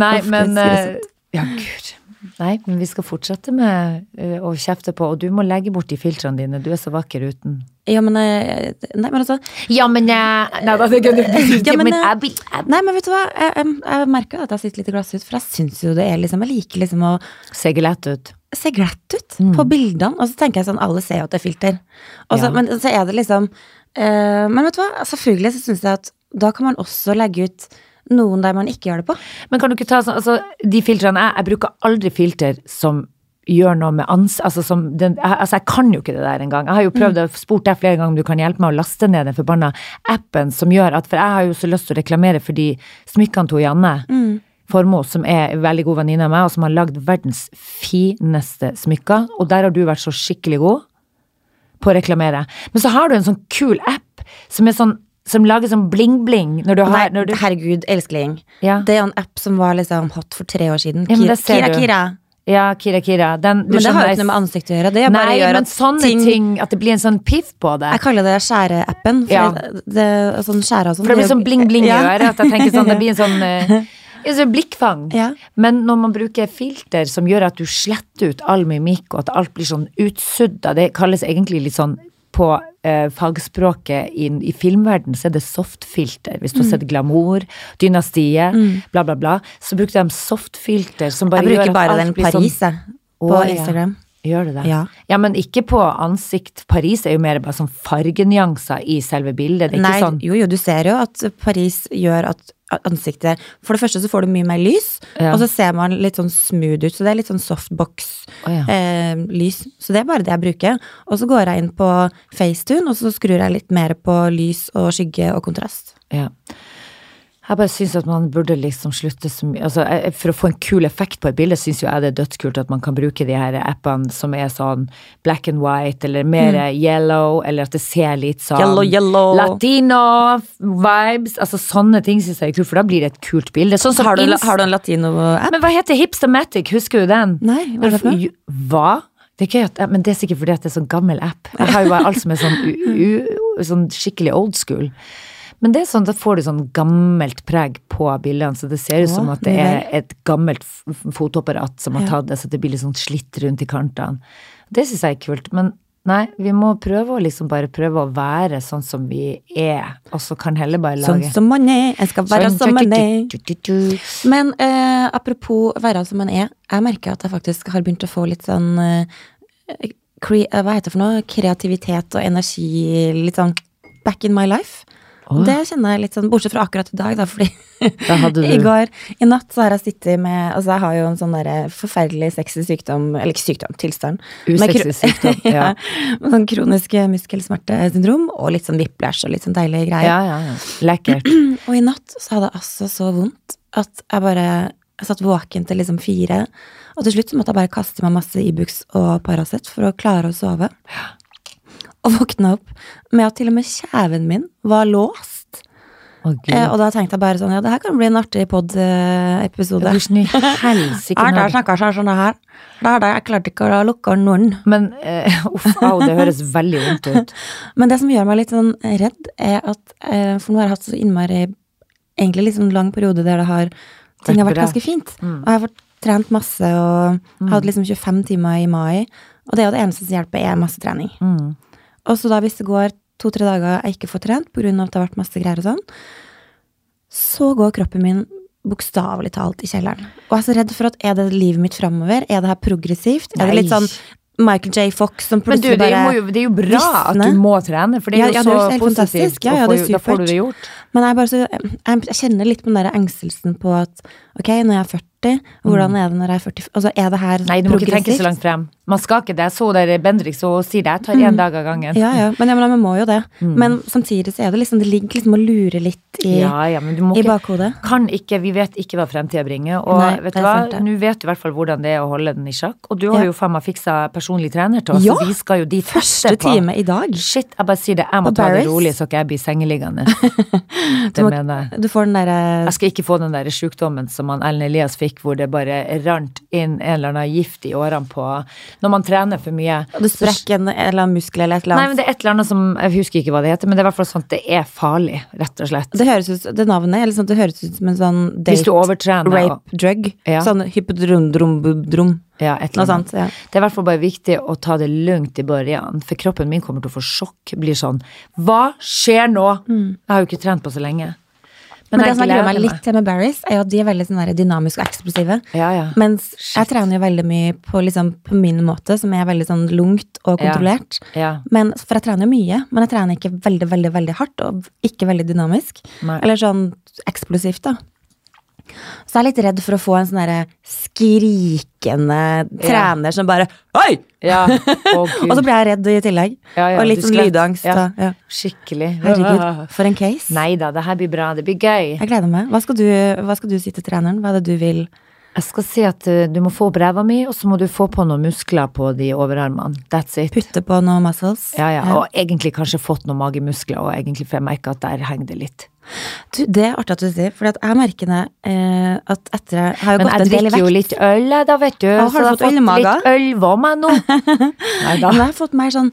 Nei, men eh, Ja, gud. Nei, men vi skal fortsette med eh, å kjefte på, og du må legge bort de filtrene dine. Du er så vakker uten. Ja, men eh, Nei, men altså Ja, men jeg Nei da, det du Ja, men, jeg Nei, men vet du hva? Jeg, jeg, jeg merker at jeg sitter litt i glasshus, for jeg syns jo det er liksom Jeg liker liksom å Se gelett ut. Se glatt ut på bildene. Og så tenker jeg sånn, alle ser jo at det er filter. Også, Ja. Men så er det liksom uh, Men vet du hva? Selvfølgelig så syns jeg at da kan man også legge ut noen der man ikke gjør det på. Men kan du ikke ta sånn, altså de filtrene jeg, jeg bruker aldri filter som gjør noe med ans... Altså, som den, altså jeg kan jo ikke det der engang. Jeg har jo prøvd å spurt deg flere ganger om du kan hjelpe meg å laste ned den forbanna appen som gjør at For jeg har jo så lyst til å reklamere for de smykkene til Janne. Formoe, som er en veldig god venninne av meg, og som har lagd verdens fineste smykker. Og der har du vært så skikkelig god på å reklamere. Men så har du en sånn kul app som er sånn som lager sånn bling-bling når du har Nei, når du, herregud, elskling. Ja. Det er en app som var liksom hot for tre år siden. Ja, Kira, Kira. Kira. Ja, Kira Kira. Den, du Men det har jo ikke noe med ansiktet å gjøre. Det Nei, gjør men at sånne ting, ting, At det blir en sånn piff på det. Jeg kaller det skjæreappen. Ja. det, det, sånn skjære og sånn. For det blir sånn bling-bling i øret. At jeg tenker sånn, det blir en sånn eh, ja, så blikkfang. Ja. Men når man bruker filter som gjør at du sletter ut all mimikk, og at alt blir sånn utsudda, det kalles egentlig litt sånn på eh, fagspråket i, i filmverden så er det softfilter. Hvis du har sett Glamour, Dynastiet, bla, bla, bla, så bruker de softfilter som bare Jeg gjør bruker at bare alt den blir Paris, sånn, jeg. På Å, ja. Instagram. Gjør det det? Ja. men ikke på ansikt. Paris er jo mer bare sånn fargenyanser i selve bildet. Det er Nei, ikke sånn jo jo, du ser jo at Paris gjør at ansiktet For det første så får du mye mer lys, Ja. og så ser man litt sånn smooth ut. Så det er litt sånn softbox-lys. Oh, ja. eh, så det er bare det jeg bruker. Og så går jeg inn på FaceTune, og så skrur jeg litt mer på lys og skygge og kontrast. Ja. Jeg bare syns at man burde liksom slutte så mye altså, For å få en kul effekt på et bilde, syns jo jeg det er dødskult at man kan bruke de her appene som er sånn black and white, eller mer yellow, eller at det ser litt sånn Mm. Yellow, yellow. Latino-vibes. Altså sånne ting syns jeg er kult, for da blir det et kult bilde. Sånn Har du, har du en latino-app? Men hva heter Hipstamatic, husker du den? Nei, hva er det for? Hva? Det er gøy at, men det er sikkert fordi at det er sånn gammel app. Jeg har jo bare alt som er sånn, u, u, sånn skikkelig old school. Men det er sånn, da får du sånn gammelt preg på bildene, så det ser ut som at det er et gammelt f- f- fotoapparat som har tatt det, så det blir litt sånn slitt rundt i kantene. Det syns jeg er kult. Men nei, vi må prøve å liksom bare prøve å være sånn som vi er, og så kan heller bare lage Sånn som man er, jeg skal være Sånn, som man er. Men eh, apropos være som man er, jeg merker at jeg faktisk har begynt å få litt sånn eh, eh, Hva heter det for noe? Kreativitet og energi litt sånn back in my life. Åh. Det kjenner jeg litt sånn, bortsett fra akkurat i dag, da, fordi Da i går, i natt, så har jeg sittet med Altså, jeg har jo en sånn derre forferdelig sexy sykdom, eller ikke sykdom, tilstand. Usexy sykdom. Ja. med sånn kronisk muskelsmertesyndrom og litt sånn whiplash og litt sånn deilige greier. ja, ja, ja. Lekkert. Og i natt så hadde jeg altså så vondt at jeg bare jeg satt våken til liksom fire. Og til slutt så måtte jeg bare kaste meg masse Ibux og Paracet for å klare å sove. Og våkna opp med at til og med kjeven min var låst. Oh, Eh, og da tenkte jeg bare sånn, ja, det her kan bli en artig pod-episode. Helsike Jeg har når- snakka sånn her. Hadde jeg klarte ikke å lukke noen. Men eh, uff, au, det høres veldig vondt ut. Men det som gjør meg litt sånn redd, er at eh, For nå har jeg hatt så innmari Egentlig litt sånn lang periode der det har Ting har Vært ganske fint. Mm. Og jeg har fått trent masse og hadde liksom 25 timer i mai. Og det er jo det eneste som hjelper, er masse trening. Mm. Og så da hvis det går to-tre dager jeg ikke får trent av at det har vært masse greier og sånn, så går kroppen min bokstavelig talt i kjelleren. Og jeg er så redd for at er det livet mitt framover? Er det her progressivt? Er det litt sånn Michael J. Fox som Men du, plutselig det, bare jo, det er jo bra at du må trene, for det er jo ja, det er så positivt. Ja, ja, det er Da får du supert. det gjort. Men jeg, bare så, jeg, jeg kjenner litt på den der engstelsen på at ok, når jeg er 40, hvordan er det når jeg er 40? Altså, er det her Mm. Nei, du må ikke tenke så langt frem. Man skal ikke det. Jeg så der Bendrik så sier det. Jeg tar én dag av gangen. Mm. Ja, ja, men, ja, men man må jo det. Mm. Men samtidig så er det liksom, det ligger liksom og lurer litt i, Ja, ja, men du må i ikke bakhodet. kan ikke, Vi vet ikke hva fremtida bringer. Og Nei, vet du hva, nå vet du i hvert fall hvordan det er å holde den i sjakk. Og du har jo faen meg fiksa personlig trener til oss, Ja! så vi skal jo dit Første på. time i dag. Shit, jeg bare sier det. Jeg må Og ta det rolig, så ikke jeg blir sengeliggende. Det må- mener jeg. Du får den derre Jeg skal ikke få den der sjukdommen som han Ellen Elias fikk, hvor det bare rant inn en eller annen gift i årene på Når man trener for mye. Du sprekker en eller annen muskel eller et eller Nei, men det er et eller annet som Jeg husker ikke hva det heter, men det er i hvert fall sånn at det er farlig, rett og slett. det høres ut, det navnet eller sånn, det høres ut som en sånn Hvis date, du overtrener og- drug. Ja. Sånn. Ja, et eller annet. sånt. Ja. Det er i hvert fall bare viktig å ta det lugnt i børjan, for kroppen min kommer til å få sjokk. Blir sånn Hva skjer nå? Jeg har jo ikke trent på så lenge. Men, det jeg som gruer meg litt til med Barris, er jo at de er veldig sånn dynamiske og eksplosive. Ja, ja. Mens jeg trener jo veldig mye på, liksom, på min måte, som er veldig sånn lungt og kontrollert. ja. Men, for jeg trener jo mye, men jeg trener ikke veldig, veldig veldig hardt, og ikke veldig dynamisk. Nei. Eller sånn eksplosivt, da. Så jeg er litt redd for å få en sånn derre skrikende trener som bare Oi! ja. Oh, Og så blir jeg redd i tillegg. Ja, ja, og litt sånn lydangst. Skikkelig. Herregud, for en case. Nei da, det her blir bra. Det blir gøy. Jeg gleder meg. Hva skal, du, hva skal du si til treneren? Hva er det du vil? Jeg skal si at uh, du må få opp ræva mi, og så må du få på noen muskler på de overarmene. That's it. Putte på noen muscles? Ja, ja. Og egentlig kanskje fått noen magemuskler, og egentlig for jeg merker at der henger det litt. Du, det er artig at du sier, for jeg merker det eh, at etter jeg har jo gått en del i vekt. Men jeg drikker jo litt øl, jeg da, vet du. har du så jeg fått Litt øl litt meg nå. Nei Men jeg har fått mer sånn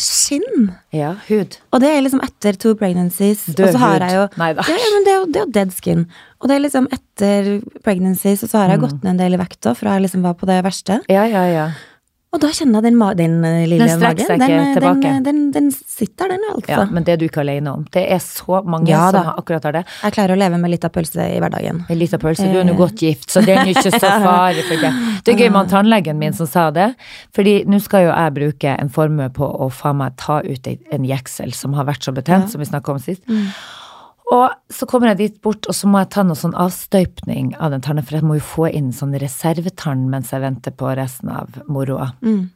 skinn. Ja, hud. Og det er liksom etter two pregnancies. Død har hud. jo Neida. ja, ja, men det er jo, det er jo dead skin. Og det er liksom etter pregnancies, og så har jeg Mm. gått ned en del i vekt da, fra jeg liksom var på det verste. Ja, ja, ja. Og da kjenner jeg den, den eh, lille Den magen. ikke den, eh, tilbake. Den, den, den sitter den, altså. ja. Men det er du ikke alene om. Det er så mange Ja som akkurat har det. Jeg klarer å leve med litt av pølse i hverdagen. Litt av pølse. Du er Eh. nå godt gift, så det er jo ikke så farlig for det. Det er gøy med tannlegen min som sa det. Fordi nå skal jo jeg bruke en formue på å faen meg ta ut en jeksel som har vært så betent, som vi snakka om sist. Og så kommer jeg dit bort, og så må jeg ta noe sånn avstøypning av den tannen, for jeg må jo få inn sånn reservetann mens jeg venter på resten av moroa. Mm.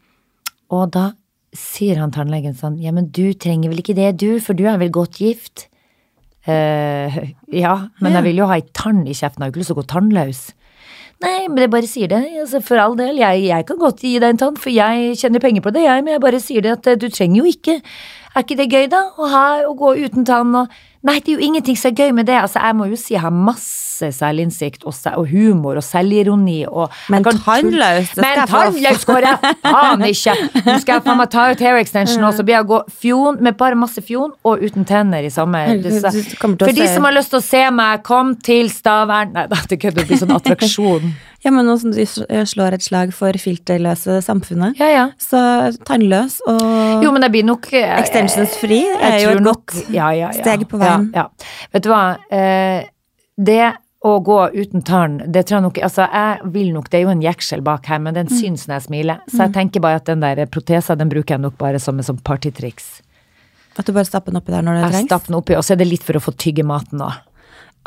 Og da sier han tannlegen sånn, ja, men du trenger vel ikke det, du, for du er vel godt gift? Eh, ja, men jeg vil jo ha ei tann i kjeften, jeg har jo ikke lyst til å gå tannløs. Nei, men jeg bare sier det, altså, for all del, jeg, jeg kan godt gi deg en tann, for jeg tjener penger på det, jeg, men jeg bare sier det at eh, du trenger jo ikke. Er ikke det gøy da, å ha, å gå uten tann og Nei, det er jo ingenting som er gøy med det, altså, jeg må jo si jeg har masse selvinnsikt og, og humor og selvironi og Men tannløs, Men tannløs går jeg faen ikke! Nå skal jeg faen meg ta ut hair extension, og så blir jeg å gå fjon med bare masse fjon og uten tenner i samme For de som har lyst til å se meg, kom til Stavern Nei, det kødder, det blir sånn attraksjon. Ja, men nå som du slår et slag for filterløse samfunnet, Ja, ja. så tannløs og Jo, men det blir nok eh, jeg er jo et nok- godt ja, ja, ja. steg på veien. Ja, ja. Vet du hva, eh, det å gå uten tann, det tror jeg nok Altså, jeg vil nok Det er jo en jeksel bak her, men Mm. den syns når jeg smiler. Så jeg tenker bare at den der protesa, den bruker jeg nok bare som et sånt partytriks. At du bare stapper den oppi der når det Jeg trengs? Jeg stapper den oppi, og så er det litt for å få tygge maten òg.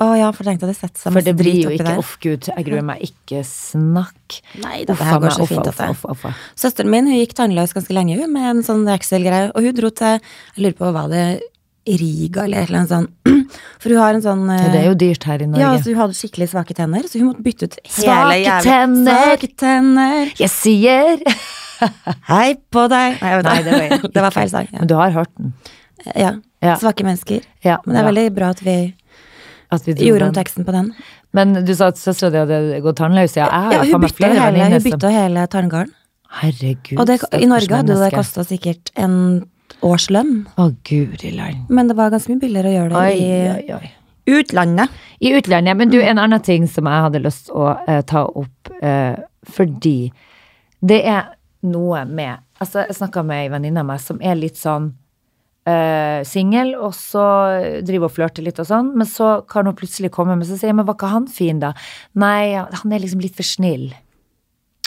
Å ja, for jeg tenkte jeg det sett seg For det blir jo ikke. Uff, gud, jeg gruer meg. Ikke snakk. Nei, det her går så fint. uffa, uffa, uffa. Søsteren min hun gikk tannløs ganske lenge hun, med en sånn Excel-greie, og hun dro til Jeg lurer på hva det Riga eller et eller annet sånt. For hun har en sånn ja, Det er jo dyrt her i Norge. Ja, så hun hadde skikkelig svake tenner, så hun måtte bytte ut hele Svake jævlig tenner! Svake tenner! Jeg sier Hei på deg! Nei, Nei, det var, det var feil sang. Ja. Men du har hørt den? ja. Ja. Svake mennesker. Ja, Men det er veldig bra at vi gjorde om teksten på den. Men du sa at søstera di hadde gått tannløs. Ja, Ja, hun bytta hele, hun bytta hele tarmgarden. Herregud, Og det, i Norge hadde det kosta sikkert en årslønn. Å, guri land. Men det var ganske mye billigere å gjøre det Oi, i oi, oi. utlandet. I utlandet. Men du, en annen ting som jeg hadde lyst å uh, ta opp, uh, fordi det er noe med Altså, jeg snakka med ei venninne av meg som er litt sånn uh, singel, og så driver og flørter litt og sånn, men så kan hun plutselig komme med seg og si men var ikke han fin, da? Nei, han er liksom litt for snill.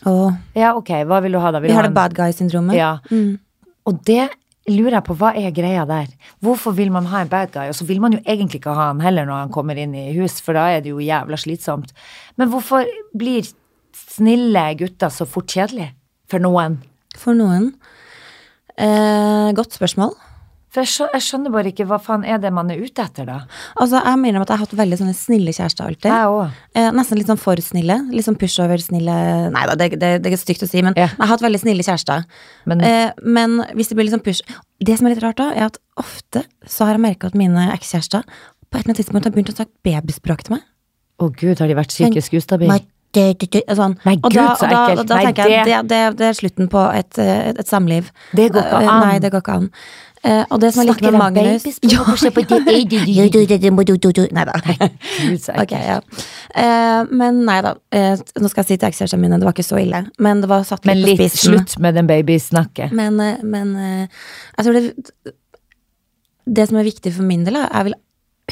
Oh. Ja, ok, hva vil du ha, da? Vil vi har ha det bad guy-syndromet. Ja. Mm. Og det lurer jeg på, hva er greia der? Hvorfor vil man ha en bad guy? Og så vil man jo egentlig ikke ha han heller når han kommer inn i hus, for da er det jo jævla slitsomt. Men hvorfor blir snille gutter så fort kjedelig? For noen. For noen. Eh, godt spørsmål. For jeg skjønner, bare ikke hva faen er det man er ute etter, da? Altså, jeg mener at jeg har hatt veldig sånne snille kjærester alltid. Jeg også. Eh, nesten litt sånn for snille. Litt sånn pushover-snille Nei da, det, det, det er stygt å si, men Ja. jeg har hatt veldig snille kjærester. Men Eh, men hvis det blir litt sånn push Det som er litt rart da, er at ofte så har jeg merka at mine ekskjærester på et eller annet tidspunkt har begynt å snakke babyspråk til meg. å gud, har de vært psykisk ustabile? Sånn. Nei, Og Gud, da, så og da, ekkelt. og da Nei, tenker jeg det- det, det, er slutten på et, eh, et, et samliv. Det går ikke Eh, an. Nei, det går ikke an. Eh, og det som er liker med Magnus Snakker? Nei da. Gud, så Ok, ekkelt. ja. Eh, men nei da. Eh, nå skal jeg si til ekskjærestene mine, det var ikke så ille. Men det var satt Men litt på spissen. slutt med den babysnakket. Men, eh, men eh, jeg tror det Det som er viktig for min del, er jeg vil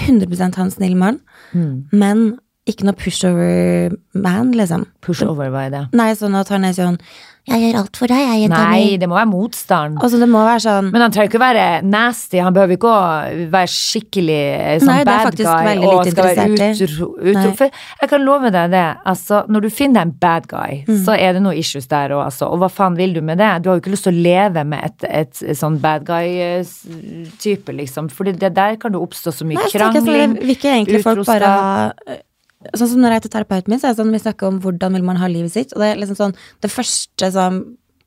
100 ha en snill mann, Mm. men ikke noe pushover-man, liksom. Pushover, hva er det? Nei, sånn at han er sånn Jeg gjør alt for deg, jeg, jenta Nei, det må være motstand. Altså, det må være sånn Men han trenger ikke å være nasty, han behøver ikke å være skikkelig eh, sånn Nei, det bad guy og skal være utro, utro. For jeg kan love deg det, altså, når du finner deg en bad guy, Mm. så er det noe issues der òg, altså. Og hva faen vil du med det? Du har jo ikke lyst til å leve med et, et, sånn bad guy-type, liksom. For det der kan det oppstå så mye Nei, så tenker jeg krangling. sånn, Vil ikke egentlig folk utroskap. bare ha Sånn som når jeg er til terapeuten min, så er det sånn vi snakker om hvordan vil man ha livet sitt. Og det er liksom sånn Det første som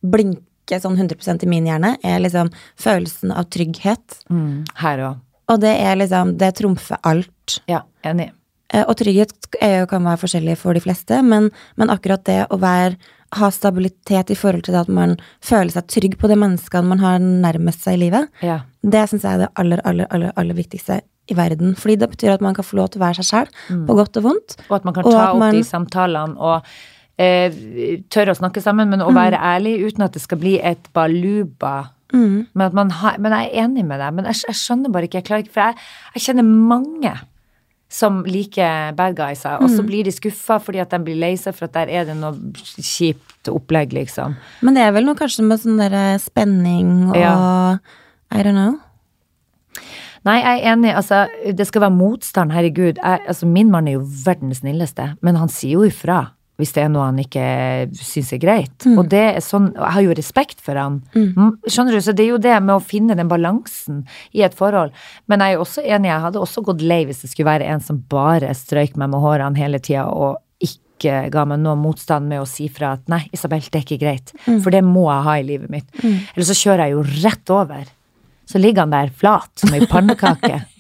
blinker sånn 100% i min hjerne, er liksom følelsen av trygghet. Mm, her òg. Og det er liksom Det trumfer alt. Ja, enig. Eh, Og trygghet er kan være forskjellig for de fleste, men, men akkurat det å være ha stabilitet i forhold til det at man føler seg trygg på de menneskene man har nærmest seg i livet, Ja. det syns jeg er det aller, aller, aller, aller viktigste i verden. Fordi det betyr at man kan få lov til å være seg sjøl, på godt og vondt. Og at man kan ta opp man- de samtalene og eh, tørre å snakke sammen, men å Mm. være ærlig uten at det skal bli et baluba. Mm. Men, at man har, men jeg er enig med deg, men jeg, jeg skjønner bare ikke, jeg klarer ikke, for jeg, jeg kjenner mange som liker bad guys, og Mm. så blir de skuffa fordi at de blir lei seg for at der er det noe kjipt opplegg, liksom. Men det er vel noe kanskje med sånn der spenning og Ja. I don't know. Nei, jeg er enig. Altså, det skal være motstand, herregud. Jeg, altså, min mann er jo verdens snilleste, men han sier jo ifra hvis det er noe han ikke syns er greit. Og det er sånn, jeg har jo respekt for han. Mm, Skjønner du? Så det er jo det med å finne den balansen i et forhold. Men jeg er jo også enig, jeg hadde også gått lei hvis det skulle være en som bare strøyk meg med hårene hele tida og ikke ga meg noe motstand med å si fra at nei, Isabel, det er ikke greit. For det må jeg ha i livet mitt. Eller så kjører jeg jo rett over. Så ligger han der flat som ei pannekake.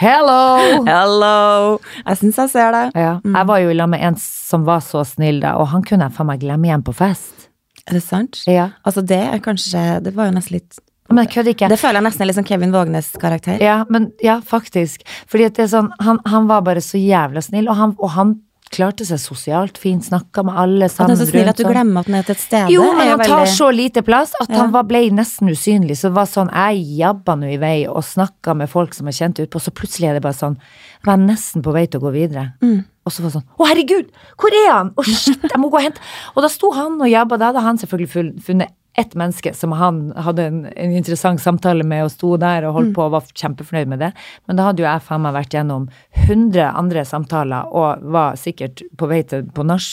Hello! Hello! Jeg syns jeg ser det. Ja, jeg var jo i lag med en som var så snill da, og han kunne jeg faen meg glemme igjen på fest. Er det sant? Ja. Altså, det er kanskje Det var jo nesten litt Men jeg kødder ikke. Det føler jeg nesten er litt sånn Kevin Vågnes-karakter. Ja, men ja, faktisk. Fordi at det er sånn, han, han var bare så jævla snill, og han, og han klarte seg sosialt fint, snakka med alle sammen rundt. Han er så snill at du sånn. glemmer at han er til et stede. Jo, men han tar veldig- så lite plass at han var, ble nesten usynlig. Så det var sånn, jeg jabba nå i vei og snakka med folk som jeg kjente utpå, så plutselig er det bare sånn, var jeg nesten på vei til å gå videre. Mm. Og så var det sånn, å herregud, hvor er han? Å shit, jeg må gå og hente. Og da sto han og jabba, da hadde han selvfølgelig funnet ett menneske som han hadde en, en interessant samtale med og sto der og holdt på og var kjempefornøyd med det. Men da hadde jo jeg faen meg vært gjennom 100 andre samtaler og var sikkert på vei til på nach.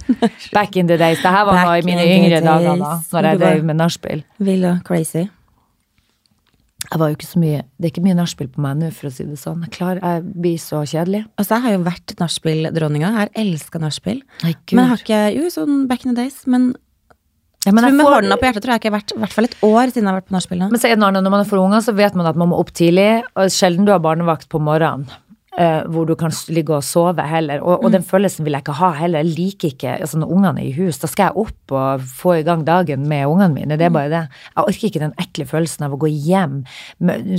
Back in the days. Det her var Back i mine yngre dager da, når jeg drev med nachspiel. Vill og crazy. Jeg var jo ikke så mye, det er ikke mye nachspiel på meg nå, for å si det sånn. Jeg, klar, jeg blir så kjedelig. Altså, jeg har jo vært nachspiel-dronninga. Jeg har elska nachspiel. Men jeg har ikke Jo, sånn back in the days. Men, ja, men, tror jeg får- hånda på hjertet tror jeg ikke jeg har vært i hvert fall et år siden jeg har vært på nachspiel. Men så er det noe annet, når man er for unger, så vet man at man må opp tidlig, og sjelden du har barnevakt på morgenen. Eh, hvor du kan ligge og sove heller. Og, og den følelsen vil jeg ikke ha heller. Jeg liker ikke altså Når ungene er i hus, da skal jeg opp og få i gang dagen med ungene mine. Det er bare det. Jeg orker ikke den ekle følelsen av å gå hjem,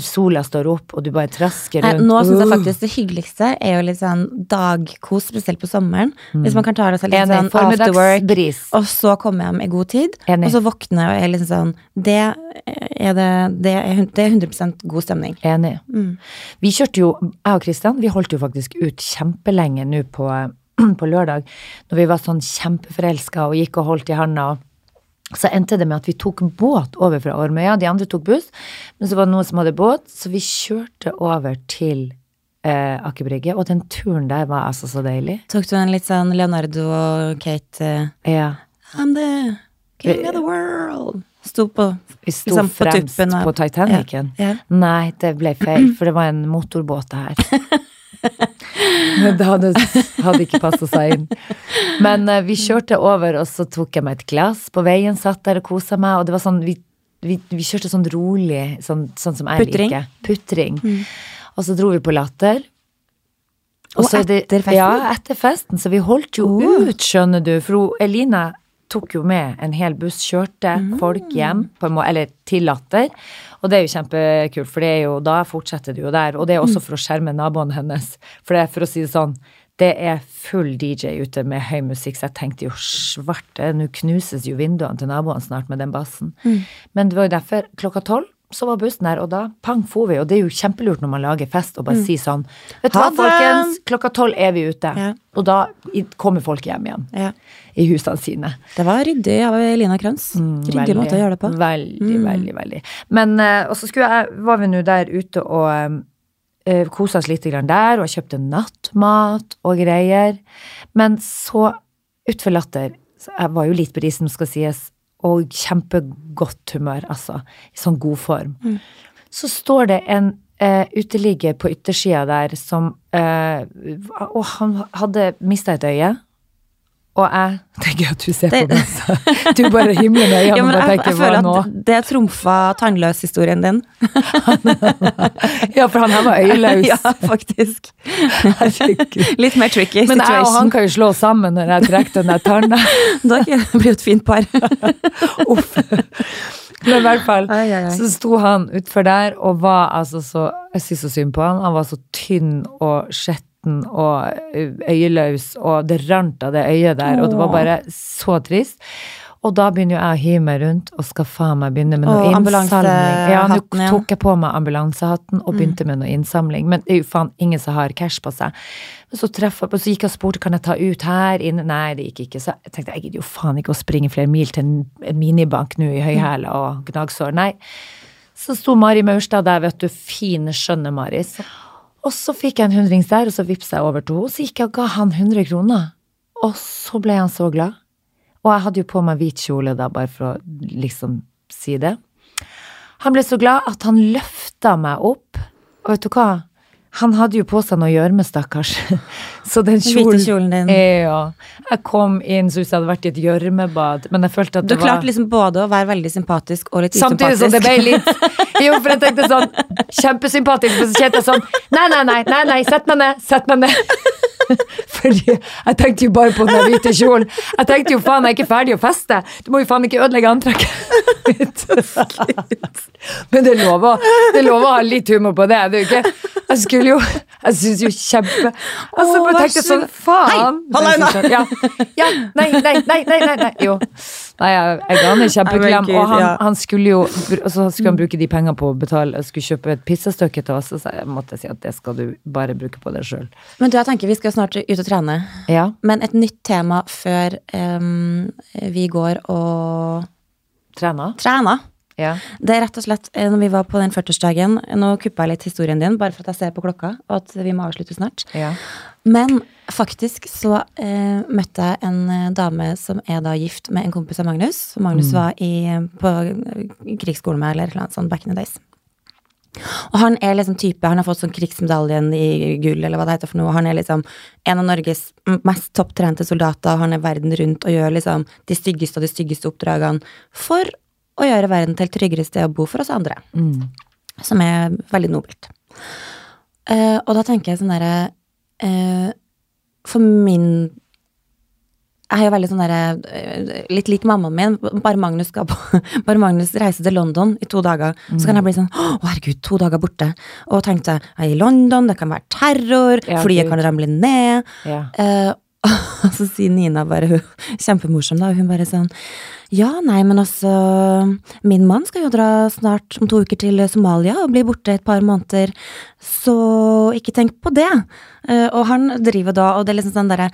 sola står opp, og du bare trasker Nei, rundt. nå syns jeg Uh. faktisk det hyggeligste er jo litt sånn dagkos, spesielt på sommeren. Hvis man kan ta det seg litt Enig. sånn after work, og så komme hjem i god tid. Enig. Og så våkne og er liksom sånn Det er, det, det er, det er 100% god stemning. Enig. Vi kjørte jo, jeg og Kristian, vi holdt jo faktisk ut kjempelenge nå på, på lørdag, når vi var sånn kjempeforelska og gikk og holdt i handa. Så endte det med at vi tok båt over fra Ormøya, de andre tok buss, men så var det noen som hadde båt, så vi kjørte over til eh, Aker Brygge, og den turen der var altså så deilig. Tok du en litt sånn Leonardo og Kate eh, Ja, I'm the king of the world. Sto på vi sto Liksom på fremst tuppen på Titanicen. Ja, ja. Nei, det ble feil, for det var en motorbåt her. Men det hadde, hadde ikke passa seg inn. Men uh, vi kjørte over, og så tok jeg meg et glass på veien, satt der og kosa meg, og det var sånn Vi, vi, vi kjørte sånn rolig, sånn, sånn som jeg Puttring. liker. Putring. Og så dro vi på Latter. Og og er det- etter festen? Ja, etter festen. Så vi holdt jo Oh. ut, skjønner du. For Elina tok jo med en hel buss, kjørte folk hjem, på en måte, eller til Latter. Og det er jo kjempekult, for det er jo, da fortsetter det jo der. Og det er også for å skjerme naboene hennes. For det er for å si det sånn, det er full DJ ute med høy musikk, så jeg tenkte jo svarte, nå knuses jo vinduene til naboene snart med den bassen. Men det var jo derfor, klokka tolv, så var bussen der, og da pang for vi, og det er jo kjempelurt når man lager fest og bare sier sånn, vet du hva folkens, klokka tolv er vi ute. Ja. Og da kommer folk hjem igjen Ja. I husene sine. Det var ryddig av Elina Kranz. Mm, ryddig måte å gjøre det på. Veldig, Mm. veldig, veldig. Men eh, og så var vi nå der ute og uh, kosa oss litt der, og kjøpte nattmat og greier. Men så, utfor latter, så jeg var jo litt brisen, skal sies, og kjempegodt humør, altså. I sånn god form. Mm. Så står det en uh, uteligger på yttersida der som uh, Og han hadde mista et øye. Og jeg tenker at du ser på meg, så du bare himler med Ja, øynene men og jeg, tenker jeg hva føler nå? at det trumfa tannløs-historien din. Ja, for han her var øyeløs. ja, faktisk. Litt mer tricky Men jeg og han kan jo slå sammen når jeg trekker den der tanna. Da blir bli et fint par. Uff. Men i hvert fall, Ai, ai, ai. så sto han utfor der og var altså så Jeg syns så synd på han. Han var så tynn og skjetten og øyeløs, og det rant av det øyet der, og det var bare så trist. Og da begynner jo jeg å hive meg rundt og skal faen meg begynne med noe innsamling. Ja, nå tok jeg på meg ambulansehatten og begynte med noe innsamling. Men det er jo faen ingen som har cash på seg. Men så traff så gikk jeg og spurte kan jeg ta ut her inne. Nei, det gikk ikke. Så jeg tenkte jeg gidder jo faen ikke å springe flere mil til en, en minibank nå i høyhæla og gnagsår. Nei. Så sto Mari Maurstad der, vet du. Fine, skjønne Maris. Og så fikk jeg en hundrings der, og så vippsa jeg over til henne. Så gikk jeg og ga han 100 kroner. Og så ble han så glad. Og jeg hadde jo på meg hvit kjole da, bare for å liksom si det. Han ble så glad at han løfta meg opp. Og vet du hva? Han hadde jo på seg noe gjørme, stakkars. Så den hvite kjolen kjolen din. Ja. Jeg kom inn så hvis som jeg hadde vært i et gjørmebad, men jeg følte at Du det var klarte liksom både å være veldig sympatisk og litt Samtidig som det ble litt Jo, for jeg tenkte sånn Kjempesympatisk, men så kjente jeg sånn Nei, nei, nei, nei, nei, sett meg ned, sett meg ned. Fordi jeg tenkte jo bare på den hvite kjolen. Jeg tenkte jo faen, jeg er ikke ferdig å feste. Du må jo faen ikke ødelegge antrekket mitt. Men det lover, det lover å ha litt humor på det. det ikke, jeg skulle jo Jeg syns jo kjempe Altså, så Å, bare vær tenkte sånn. Faen! Hei, hold. Ja, ja, nei, nei, nei, nei, nei, nei. Jo. Nei, jeg, jeg ga han en kjempeklem, og han, han skulle jo Og så skulle han bruke de pengene på å betale Jeg skulle kjøpe et pizzastykke til oss, og så jeg måtte si at det skal du bare bruke på deg sjøl. Men du, jeg tenker vi skal snart ut og trene. Ja. Men et nytt tema før um, vi går og Trener? Trena. Ja. Det er rett og slett, eh, når vi var på den 40-årsdagen Nå kuppa jeg litt historien din, bare for at jeg ser på klokka, og at vi må avslutte snart. ja. Men faktisk så eh, møtte jeg en eh, dame som er da gift med en kompis av Magnus. Magnus var i, på eh, krigsskolen med, eller noe sånt back in the days. Og han er liksom type, han har fått sånn krigsmedaljen i gull, eller hva det heter for noe. Han er liksom en av Norges mest topptrente soldater. Han er verden rundt og gjør liksom de styggeste og de styggeste oppdragene for å gjøre verden til et tryggere sted å bo for oss andre. Som er veldig nobelt. Uh, og da tenker jeg sånn derre uh, For min jeg er jo veldig sånn derre eh, Litt lik mammaen min. Bare Magnus, skal på, bare Magnus reiser til London i to dager, så kan jeg bli sånn Å, herregud, to dager borte. Og tenkte jeg er i London, det kan være terror, Ja, flyet kan ramle ned. Ja. Uh, og så sier Nina bare, hun kjempemorsom da, hun bare sånn Ja, nei, men altså Min mann skal jo dra snart om to uker til Somalia og bli borte et par måneder, så ikke tenk på det. Eh, og han driver da, og det er liksom sånn derre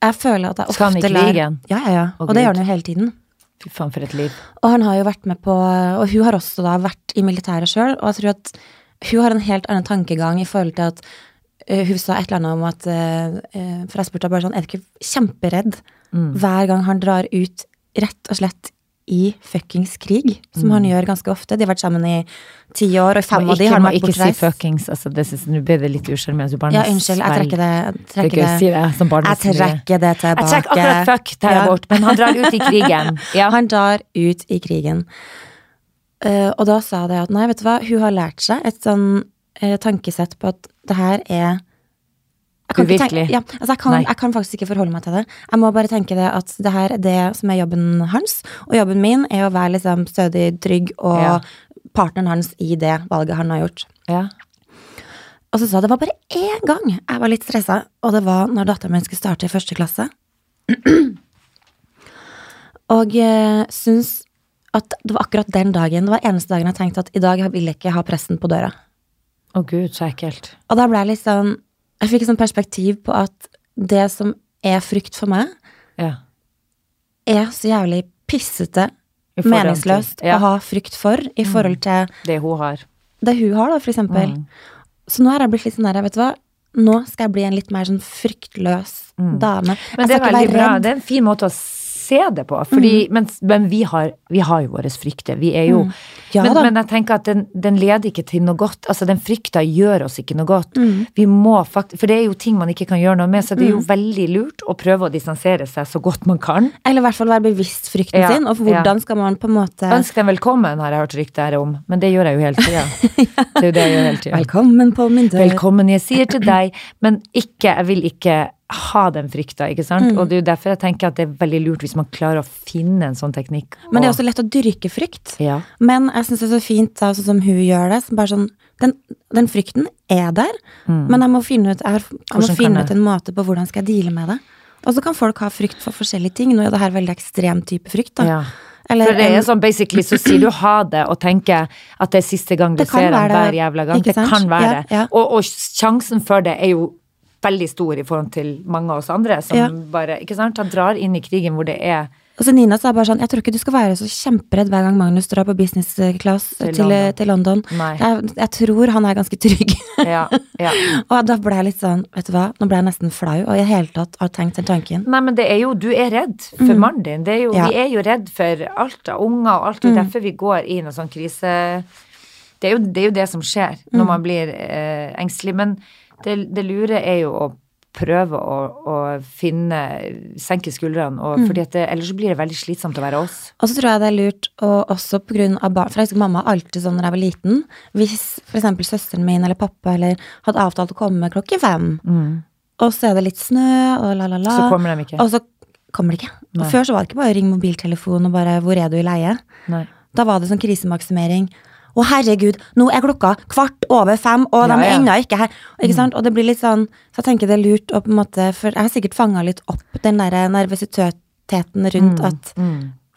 Jeg føler at jeg ofte Skal han i krigen? Ja, ja, ja. Og, Og det gjør han jo hele tiden. Fy faen, for et liv. Og han har jo vært med på Og hun har også da vært i militæret sjøl, og jeg tror at hun har en helt annen tankegang i forhold til at eh, hun sa et eller annet om at eh, For jeg spurte bare sånn Er du ikke kjemperedd Mm. hver gang han drar ut rett og slett i fuckings krig? Som han gjør ganske ofte. De har vært sammen i ti år, og fem av de ikke, har vært må vært ikke si fuckings. Altså, det synes, nå ble det litt usjarmerende. Ja, unnskyld, jeg trekker det. Jeg Det er trekker gøy si det, det som jeg trekker det tilbake. Jeg trekker akkurat fuck tar jeg Ja. bort, men han drar ut i krigen. Ja. Han drar ut i krigen. Uh, og da sa det at nei, vet du hva, hun har lært seg et sånn uh, tankesett på at det her er jeg kan, ikke tenke, ja, altså jeg, kan, jeg kan faktisk ikke forholde meg til det. Jeg må bare tenke det at det her er det som er jobben hans, og jobben min er å være liksom stødig, trygg og Ja. partneren hans i det valget han har gjort. Ja. Og så sa jeg det var bare én gang jeg var litt stressa, og det var når datteren min skulle starte i første klasse. og eh, syns at det var akkurat den dagen, det var eneste dagen jeg tenkte at i dag vil jeg ikke ha pressen på døra. Å gud, så ekkelt. Og da ble jeg litt sånn Jeg fikk et sånt perspektiv på at det som er frykt for meg, Ja. er så jævlig pissete, meningsløst ja. å ha frykt for i forhold til Det hun har. det hun har, da, for eksempel. Mm. Så nå har jeg blitt litt sånn der, vet du hva, nå skal jeg bli en litt mer sånn fryktløs dame. Mm. Men det er jeg skal ikke veldig bra. Mm. Det er en fin måte å se det på. Fordi, men men vi, har, vi har jo våre frykter. Vi er jo Mm. Ja men, men jeg tenker at den, den leder ikke til noe godt. Altså, den frykta gjør oss ikke noe godt. Mm. Vi må fakt For det er jo ting man ikke kan gjøre noe med, så det er jo veldig lurt å prøve å distansere seg så godt man kan. Eller i hvert fall være bevisst frykten Ja, sin, og hvordan skal man på en måte Ønsk dem velkommen, har jeg hørt rykter om. Men det gjør jeg jo hele tida. Det er jo det jeg gjør hele tida. Velkommen på min dør. Velkommen, jeg sier til deg, men ikke, jeg vil ikke ha den frykta, ikke sant? Mm. Og det er jo derfor jeg tenker at det er veldig lurt hvis man klarer å finne en sånn teknikk. Men det er også lett å dyrke frykt. Ja. Men jeg syns det er så fint sånn som hun gjør det. Som bare sånn, den, den frykten er der, men jeg må finne ut, jeg, jeg må Mm. Finne ut en måte på hvordan skal jeg deale med det. Og så kan folk ha frykt for forskjellige ting. Nå er det her veldig ekstrem type frykt. da. Ja. Eller For det er sånn basically, så sier du ha det og tenker at det er siste gang du ser ham hver jævla gang. Det kan være Ja, det. Og, og sjansen for det er jo veldig stor i forhold til mange av oss andre som Ja. bare Ikke sant? Han drar inn i krigen hvor det er Og så Nina sa bare sånn, jeg tror ikke du skal være så kjemperedd hver gang Magnus drar på business class Til til, London. til London. Jeg, jeg tror han er ganske trygg. Ja. ja. og da ble jeg litt sånn, vet du hva, nå ble jeg nesten flau, og i det hele tatt har tenkt den tanken. Nei, men det er jo, du er redd for mannen din. Det er jo, Mm. Ja. Mm. Vi er jo redd for alt av unger og alt. Det er derfor vi går i noe sånn krise... Det er jo det, er jo det som skjer Mm. når man blir eh, engstelig. Men det, det lure er jo å prøve å, å finne Senke skuldrene, og, Mm. fordi at det, ellers så blir det veldig slitsomt å være oss. Og så tror jeg det er lurt, og også på grunn av barn, for jeg husker mamma alltid sånn når jeg var liten, hvis eksempel søsteren min eller pappa eller hadde avtalt å komme klokken fem, og så er det litt snø, og la la la. Mm. Så kommer de ikke. Og så kommer de ikke. Og Nei. før så var det ikke bare å ringe mobiltelefonen og bare, hvor er du i leie? Nei. Da var det sånn krisemaksimering. Å herregud, nå er klokka kvart over fem, og de Ja, er ennå ikke her. Ikke sant? Og det blir litt sånn, så jeg tenker det er lurt å på en måte, for jeg har sikkert fanga litt opp den der nervøsiteten rundt at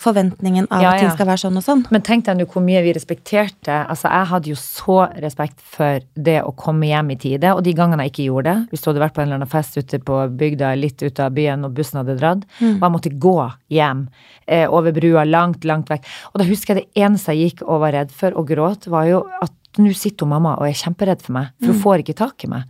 forventningen av Ja, at ting skal være sånn og sånn. Men tenk deg nå hvor mye vi respekterte. Altså, jeg hadde jo så respekt for det å komme hjem i tide, og de gangene jeg ikke gjorde det, hvis du hadde vært på en eller annen fest ute på bygda litt ut av byen og bussen hadde dratt, Mm. og jeg måtte gå hjem eh, over brua langt, langt vekk. Og da husker jeg det eneste jeg gikk og var redd for og gråt, var jo at nå sitter hun mamma og er kjemperedd for meg, for hun får ikke tak i meg.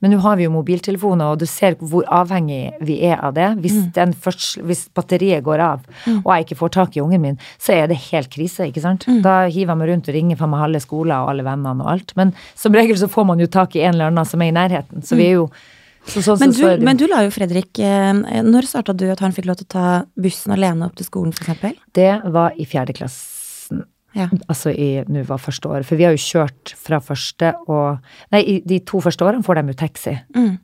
Men nå har vi jo mobiltelefoner, og du ser hvor avhengig vi er av det. Hvis, den først, hvis batteriet går av, og jeg ikke får tak i ungen min, så er det helt krise, ikke sant? Da hiver jeg meg rundt og ringer fra meg halve skolen og alle vennene og alt. Men som regel så får man jo tak i en eller annen som er i nærheten, så vi er jo så, Men så- du, så er det men du la jo Fredrik eh, Når starta du at han fikk lov til å ta bussen alene opp til skolen, f.eks.? Det var i fjerde klassen. Ja. Altså i nå var første året. For vi har jo kjørt fra første og Nei, i de to første årene får de jo taxi. Mm.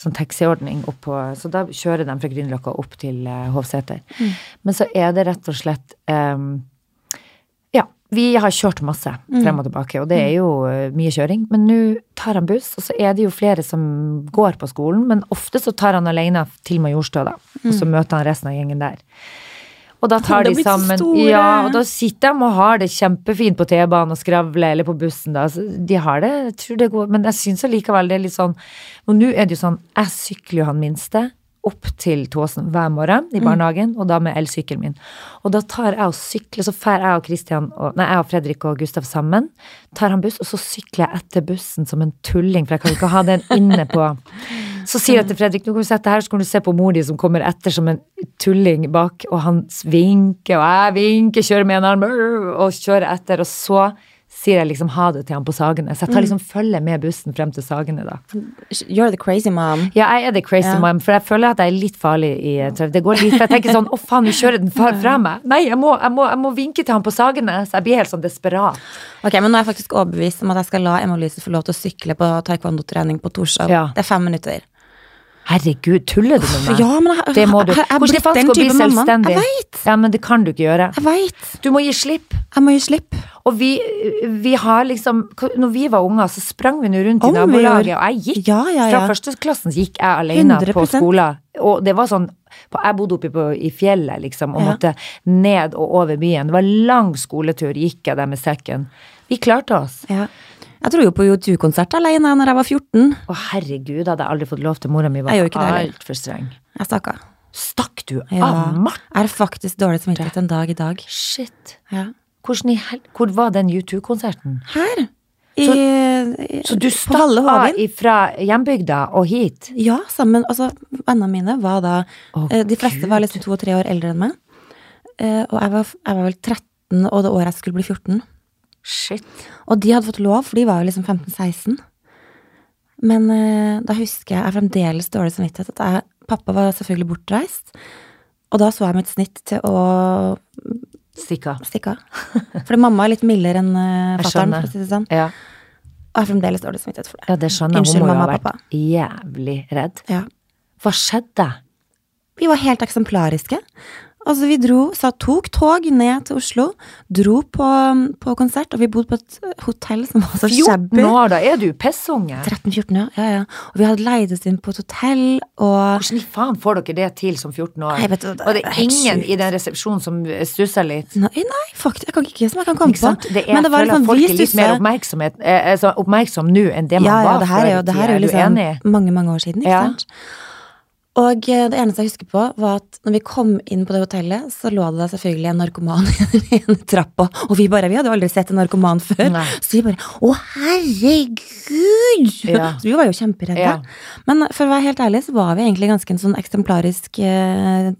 Sånn taxiordning oppå Så da kjører de fra Grünerløkka opp til eh, Hovseter. Men så er det rett og slett um, Ja, vi har kjørt masse frem og tilbake, og det er jo eh, mye kjøring. Men nå tar han buss, og så er det jo flere som går på skolen, men ofte så tar han alene til Majorstua, da. Og så møter han resten av gjengen der. Og da tar De sammen. Ja, og da sitter de og har det kjempefint på T-banen og skravler, eller på bussen, da. De har det, jeg tror det går Men jeg syns allikevel det er litt sånn Og nå er det jo sånn, jeg sykler jo han minste opp til Tåsen hver morgen i barnehagen, og da med elsykkelen min. Og da tar jeg og sykler, så drar jeg og Christian og, Nei, jeg og Fredrik og Gustav sammen. Tar han buss, og så sykler jeg etter bussen som en tulling, for jeg kan ikke ha den inne på Så sier jeg til Fredrik, nå kan du sette her, så kan du se på mor di som kommer etter som en tulling bak, og han vinker, og jeg vinker, kjører med en arm, og kjører etter, og så sier jeg liksom ha det til han på Sagene. Så jeg tar liksom følge med bussen frem til Sagene, da. You're the crazy mom. Ja, jeg er the crazy yeah. mom, for jeg føler at jeg er litt farlig i trafikk. Det går litt, for jeg tenker sånn, å faen, nå kjører den far fra meg. Nei, jeg må, jeg, må, jeg må vinke til han på Sagene, så jeg blir helt sånn desperat. Ok, men nå er jeg faktisk overbevist om at jeg skal la Emma Louise få lov til å sykle på taekwondo-trening på Torshov. Ja. Det er fem minutter. Herregud, tuller du med meg? Ja, men jeg, det må du. jeg, jeg, Hvordan faen skal du bli selvstendig? Jeg vet. Ja, men det kan du ikke gjøre. Jeg vet. Du må gi slipp. Jeg må gi slipp. Og vi, vi har liksom Når vi var unger, så sprang vi nå rundt i Om i nabolaget, og jeg gikk Ja, ja, ja. Fra førsteklassen gikk jeg alene på 100%. skolen. Og det var sånn Jeg bodde oppe på, i fjellet, liksom, og Ja. måtte ned og over byen. Det var lang skoletur, gikk jeg der med sekken. Vi klarte oss. Ja. Jeg dro jo på U2-konsert alene når jeg var 14. Å, herregud, hadde jeg aldri fått lov til. Mora mi var altfor streng. Jeg stakk av. Stakk du Ja. av, Martin? Jeg er faktisk dårlig samvittighet en dag i dag. Shit. Ja. I. Hvor var den U2-konserten? Her. I, Så- i- Så du stakk av fra hjembygda og hit? Ja, sammen. Altså, vennene mine var da eh, De fleste var liksom to og tre år eldre enn meg. Eh, og jeg var, jeg var vel 13, og det året jeg skulle bli 14. Shit. Og de hadde fått lov, for de var jo liksom 15-16. Men eh, da husker jeg jeg fremdeles dårlig samvittighet at jeg, pappa var selvfølgelig bortreist. Og da så jeg mitt snitt til å av. stikke av. Fordi mamma er litt mildere enn uh, fatter'n, for å si det sånn. Ja. Og jeg har fremdeles dårlig samvittighet for det. ja, det skjønner. Unnskyld, Hun må jo mamma ha og vært jævlig redd. Ja. Hva skjedde? Vi var helt eksemplariske. Altså, vi dro, så tok tog ned til Oslo, dro på, på konsert, og vi bodde på et hotell som var så 14 shabby. år, da er du pessunge. 13-14, ja. ja, ja. Og vi hadde leid oss inn på et hotell, og Hvordan i faen får dere det til som 14 år? Nei, vet det og det er ingen i den resepsjonen som stusser litt? Nei, nei, faktisk, jeg kan ikke som jeg kan komme på. Det er, Men det var liksom, folk er litt mer oppmerksomhet, eh, altså, oppmerksom nå enn det man Ja, ja, var det her er før i det her er jo liksom Er du enig? mange, mange år siden, ikke Ja. sant? Og eh, det eneste jeg husker på, var at når vi kom inn på det hotellet, så lå det selvfølgelig en narkoman i en trappa, og vi bare, vi hadde jo aldri sett en narkoman før. Nei. Så vi bare, å herregud! Ja. Så vi var jo kjemperedde. Ja. Men for å være helt ærlig, så var vi egentlig ganske en sånn eksemplarisk eh,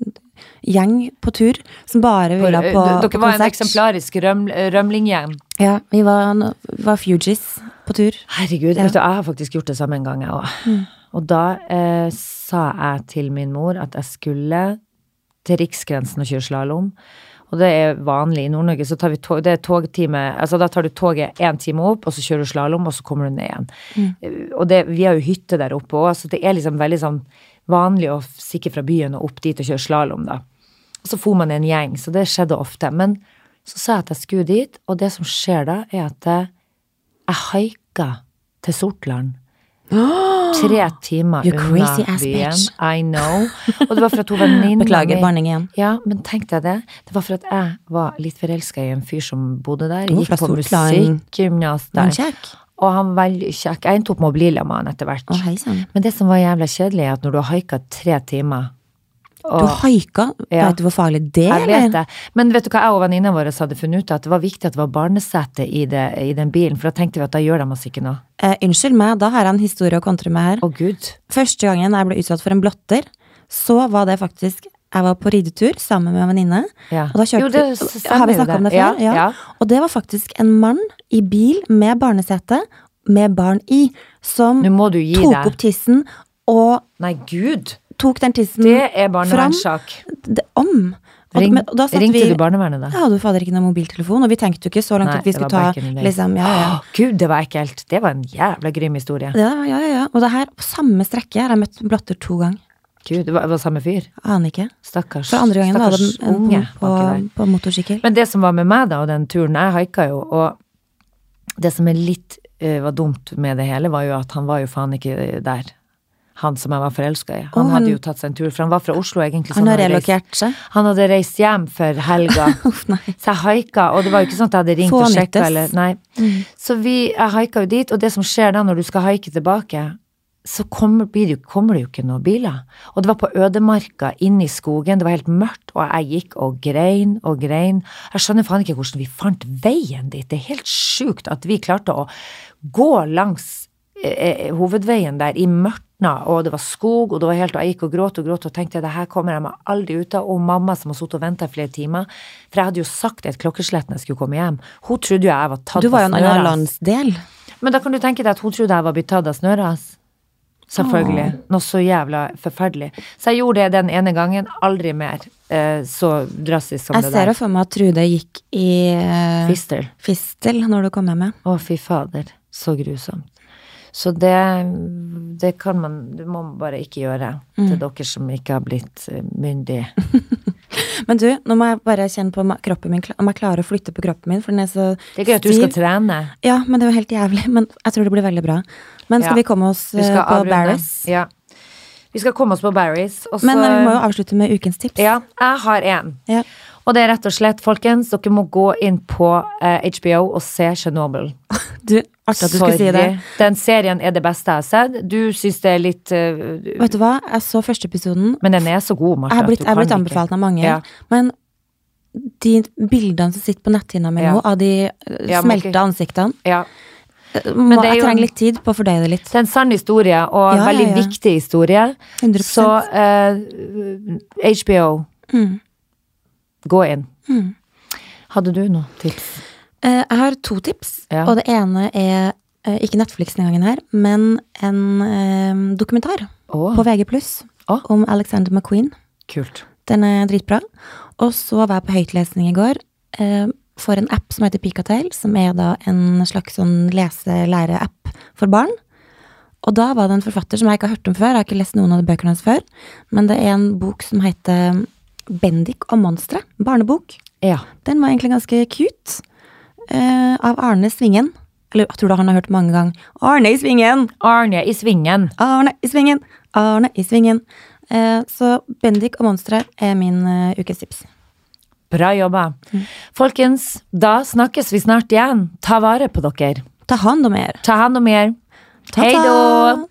gjeng på tur, som bare ville på, konsert Dere på var en eksemplarisk røm, rømlinggjeng. Ja, vi var, var fugees på tur. Herregud, Ja. vet du, jeg har faktisk gjort det samme en gang, jeg òg. Og da eh, sa jeg til min mor at jeg skulle til Riksgrensen og kjøre slalåm. Og det er vanlig i Nord-Norge, så tar vi tog, det er togtime Altså da tar du toget én time opp, og så kjører du slalåm, og så kommer du ned igjen. Mm. Og det, vi har jo hytte der oppe òg, så det er liksom veldig sånn vanlig å stikke fra byen og opp dit og kjøre slalåm, da. Og så for man en gjeng, så det skjedde ofte. Men så sa jeg at jeg skulle dit, og det som skjer da, er at jeg, jeg haika til Sortland Tre timer You unna crazy ass byen. bitch. I know. Og det var for at hun venninna Beklager, barning igjen. Ja, men tenk deg det. Det var for at jeg var litt forelska i en fyr som bodde der. Oh, Gikk på musikkgymnas der. Og han var veldig kjekk. Jeg endte opp med å bli sammen med han etter hvert. Hei. Men det som var jævla kjedelig, er at når du har haika tre timer Du haika. Ja. Vet du hvor farlig det er? jeg vet det. Men vet du hva jeg og venninna vår hadde funnet ut? At det var viktig at det var barnesete i, det, i den bilen, for da tenkte vi at da gjør de oss ikke noe. Eh, unnskyld meg, da har jeg en historie å kontre med her. Å gud. Første gangen jeg ble utsatt for en blotter, så var det faktisk Jeg var på ridetur sammen med en venninne. Ja. Og da kjørte Jo, det Har vi snakka om det før? Ja, ja. Og det var faktisk en mann i bil med barnesete, med barn i, som tok deg. opp tissen og Nei, gud. Tok den tissen fram. Det er barnevernssak. om. Og, Ring, men- og ringte vi, du barnevernet da? Jeg hadde jo fader ikke noen mobiltelefon, og vi tenkte jo ikke så langt Nei, at vi skulle ta liksom, ja, ja. Åh, Gud, det var ekkelt. Det var en jævla grym historie. Ja, ja, ja, ja. Og det her, på samme strekke, har jeg møtt blotter to ganger. Gud, det var, det var samme fyr. Aner ikke. Stakkars. For andre gangen var det en unge. på, på motorsykkel. Men det som var med meg da, og den turen, jeg haika jo, og det som er litt uh, var dumt med det hele, var jo at han var jo faen ikke eh, der. Han som jeg var forelska i. Han oh, han- hadde jo tatt seg en tur, for han var fra Oslo egentlig. Han hadde reist- relokert seg. Han hadde reist hjem for helga. Nei. Så jeg haika, og det var jo ikke sånn at jeg hadde ringt og Fånyttes. sjekka eller Nei. Så vi, jeg haika jo dit, og det som skjer da når du skal haike tilbake, så kommer, blir det, kommer det jo ikke noen biler. Og det var på ødemarka inne i skogen, det var helt mørkt, og jeg gikk og grein og grein. Jeg skjønner faen ikke hvordan vi fant veien dit. Det er helt sjukt at vi klarte å gå langs hovedveien der i mørtna, og det var skog, og det var helt, og jeg gikk og gråt og gråt og tenkte det her kommer jeg meg aldri ut av, og mamma som har sittet og venta i flere timer, for jeg hadde jo sagt et klokkeslett når jeg skulle komme hjem, hun trodde jo jeg var tatt Du var jo en annen snøras. landsdel. Men da kan du tenke deg at hun trodde jeg var blitt tatt av snøras. Selvfølgelig. Noe så jævla forferdelig. Så jeg gjorde det den ene gangen, aldri mer eh, så drastisk som Jeg det ser Jeg jo for meg at Trude gikk i eh, Fistel. fistel når du kom hjem. med. Å, fy fader. Så grusomt. Så det, det kan man Det må man bare ikke gjøre. Til dere som ikke har blitt myndige. Men du, nå må jeg bare kjenne på kroppen min, om jeg klarer å flytte på kroppen min, for den er så Det er gøy at du skal trene. Ja, men det er jo helt jævlig. Men jeg tror det blir veldig bra. Men skal Ja. vi komme oss eh, på avrunde. Barris? Ja. Vi skal komme oss på Barris. Også... Men eh, vi må jo avslutte med ukens tips. Ja, jeg har en. Ja. Og det er rett og slett, folkens, dere må gå inn på eh, HBO og se Chernobyl. Du, artig at du skulle si det. Den serien er det beste jeg har sett. Du syns det er litt uh, Vet du hva, jeg så første episoden. Men den er så god, Martha. Jeg har blitt, jeg har blitt anbefalt av mange. Ja. Men de bildene som sitter på netthinna mi Ja. av de eh, Ja, smelta smelte ansiktene Ja. eh, må, det er Jeg trenger litt tid på å fordøye det litt. Det er en sann historie, og en veldig viktig historie. 100 Så uh, HBO, Mm. Gå inn. Mm. Hadde du noe tips? Eh, Jeg har to tips, Ja. og det ene er eh, ikke Netflix denne gangen her, men en eh, dokumentar oh. på VG+, oh. om Alexander McQueen. kult. Den er dritbra. Og så var jeg på høytlesning i går eh, for en app som heter Picatail, som er da en slags sånn lese-lære-app for barn. Og da var det en forfatter som jeg ikke har hørt om før, jeg har ikke lest noen av de bøkene hans før, men det er en bok som heter Bendik og monstre, barnebok. Ja. Den var egentlig ganske cute. eh, av Arne Svingen. Eller jeg tror du han har hørt mange ganger. Arne i Svingen! Arne i svingen. Arne i Svingen! Arne i Svingen. Eh, så Bendik og monstre er min uh, ukes tips. Bra jobba. Folkens, da snakkes vi snart igjen. Ta vare på dere. Ta hand om dere. Ta hand om dere. Hei då!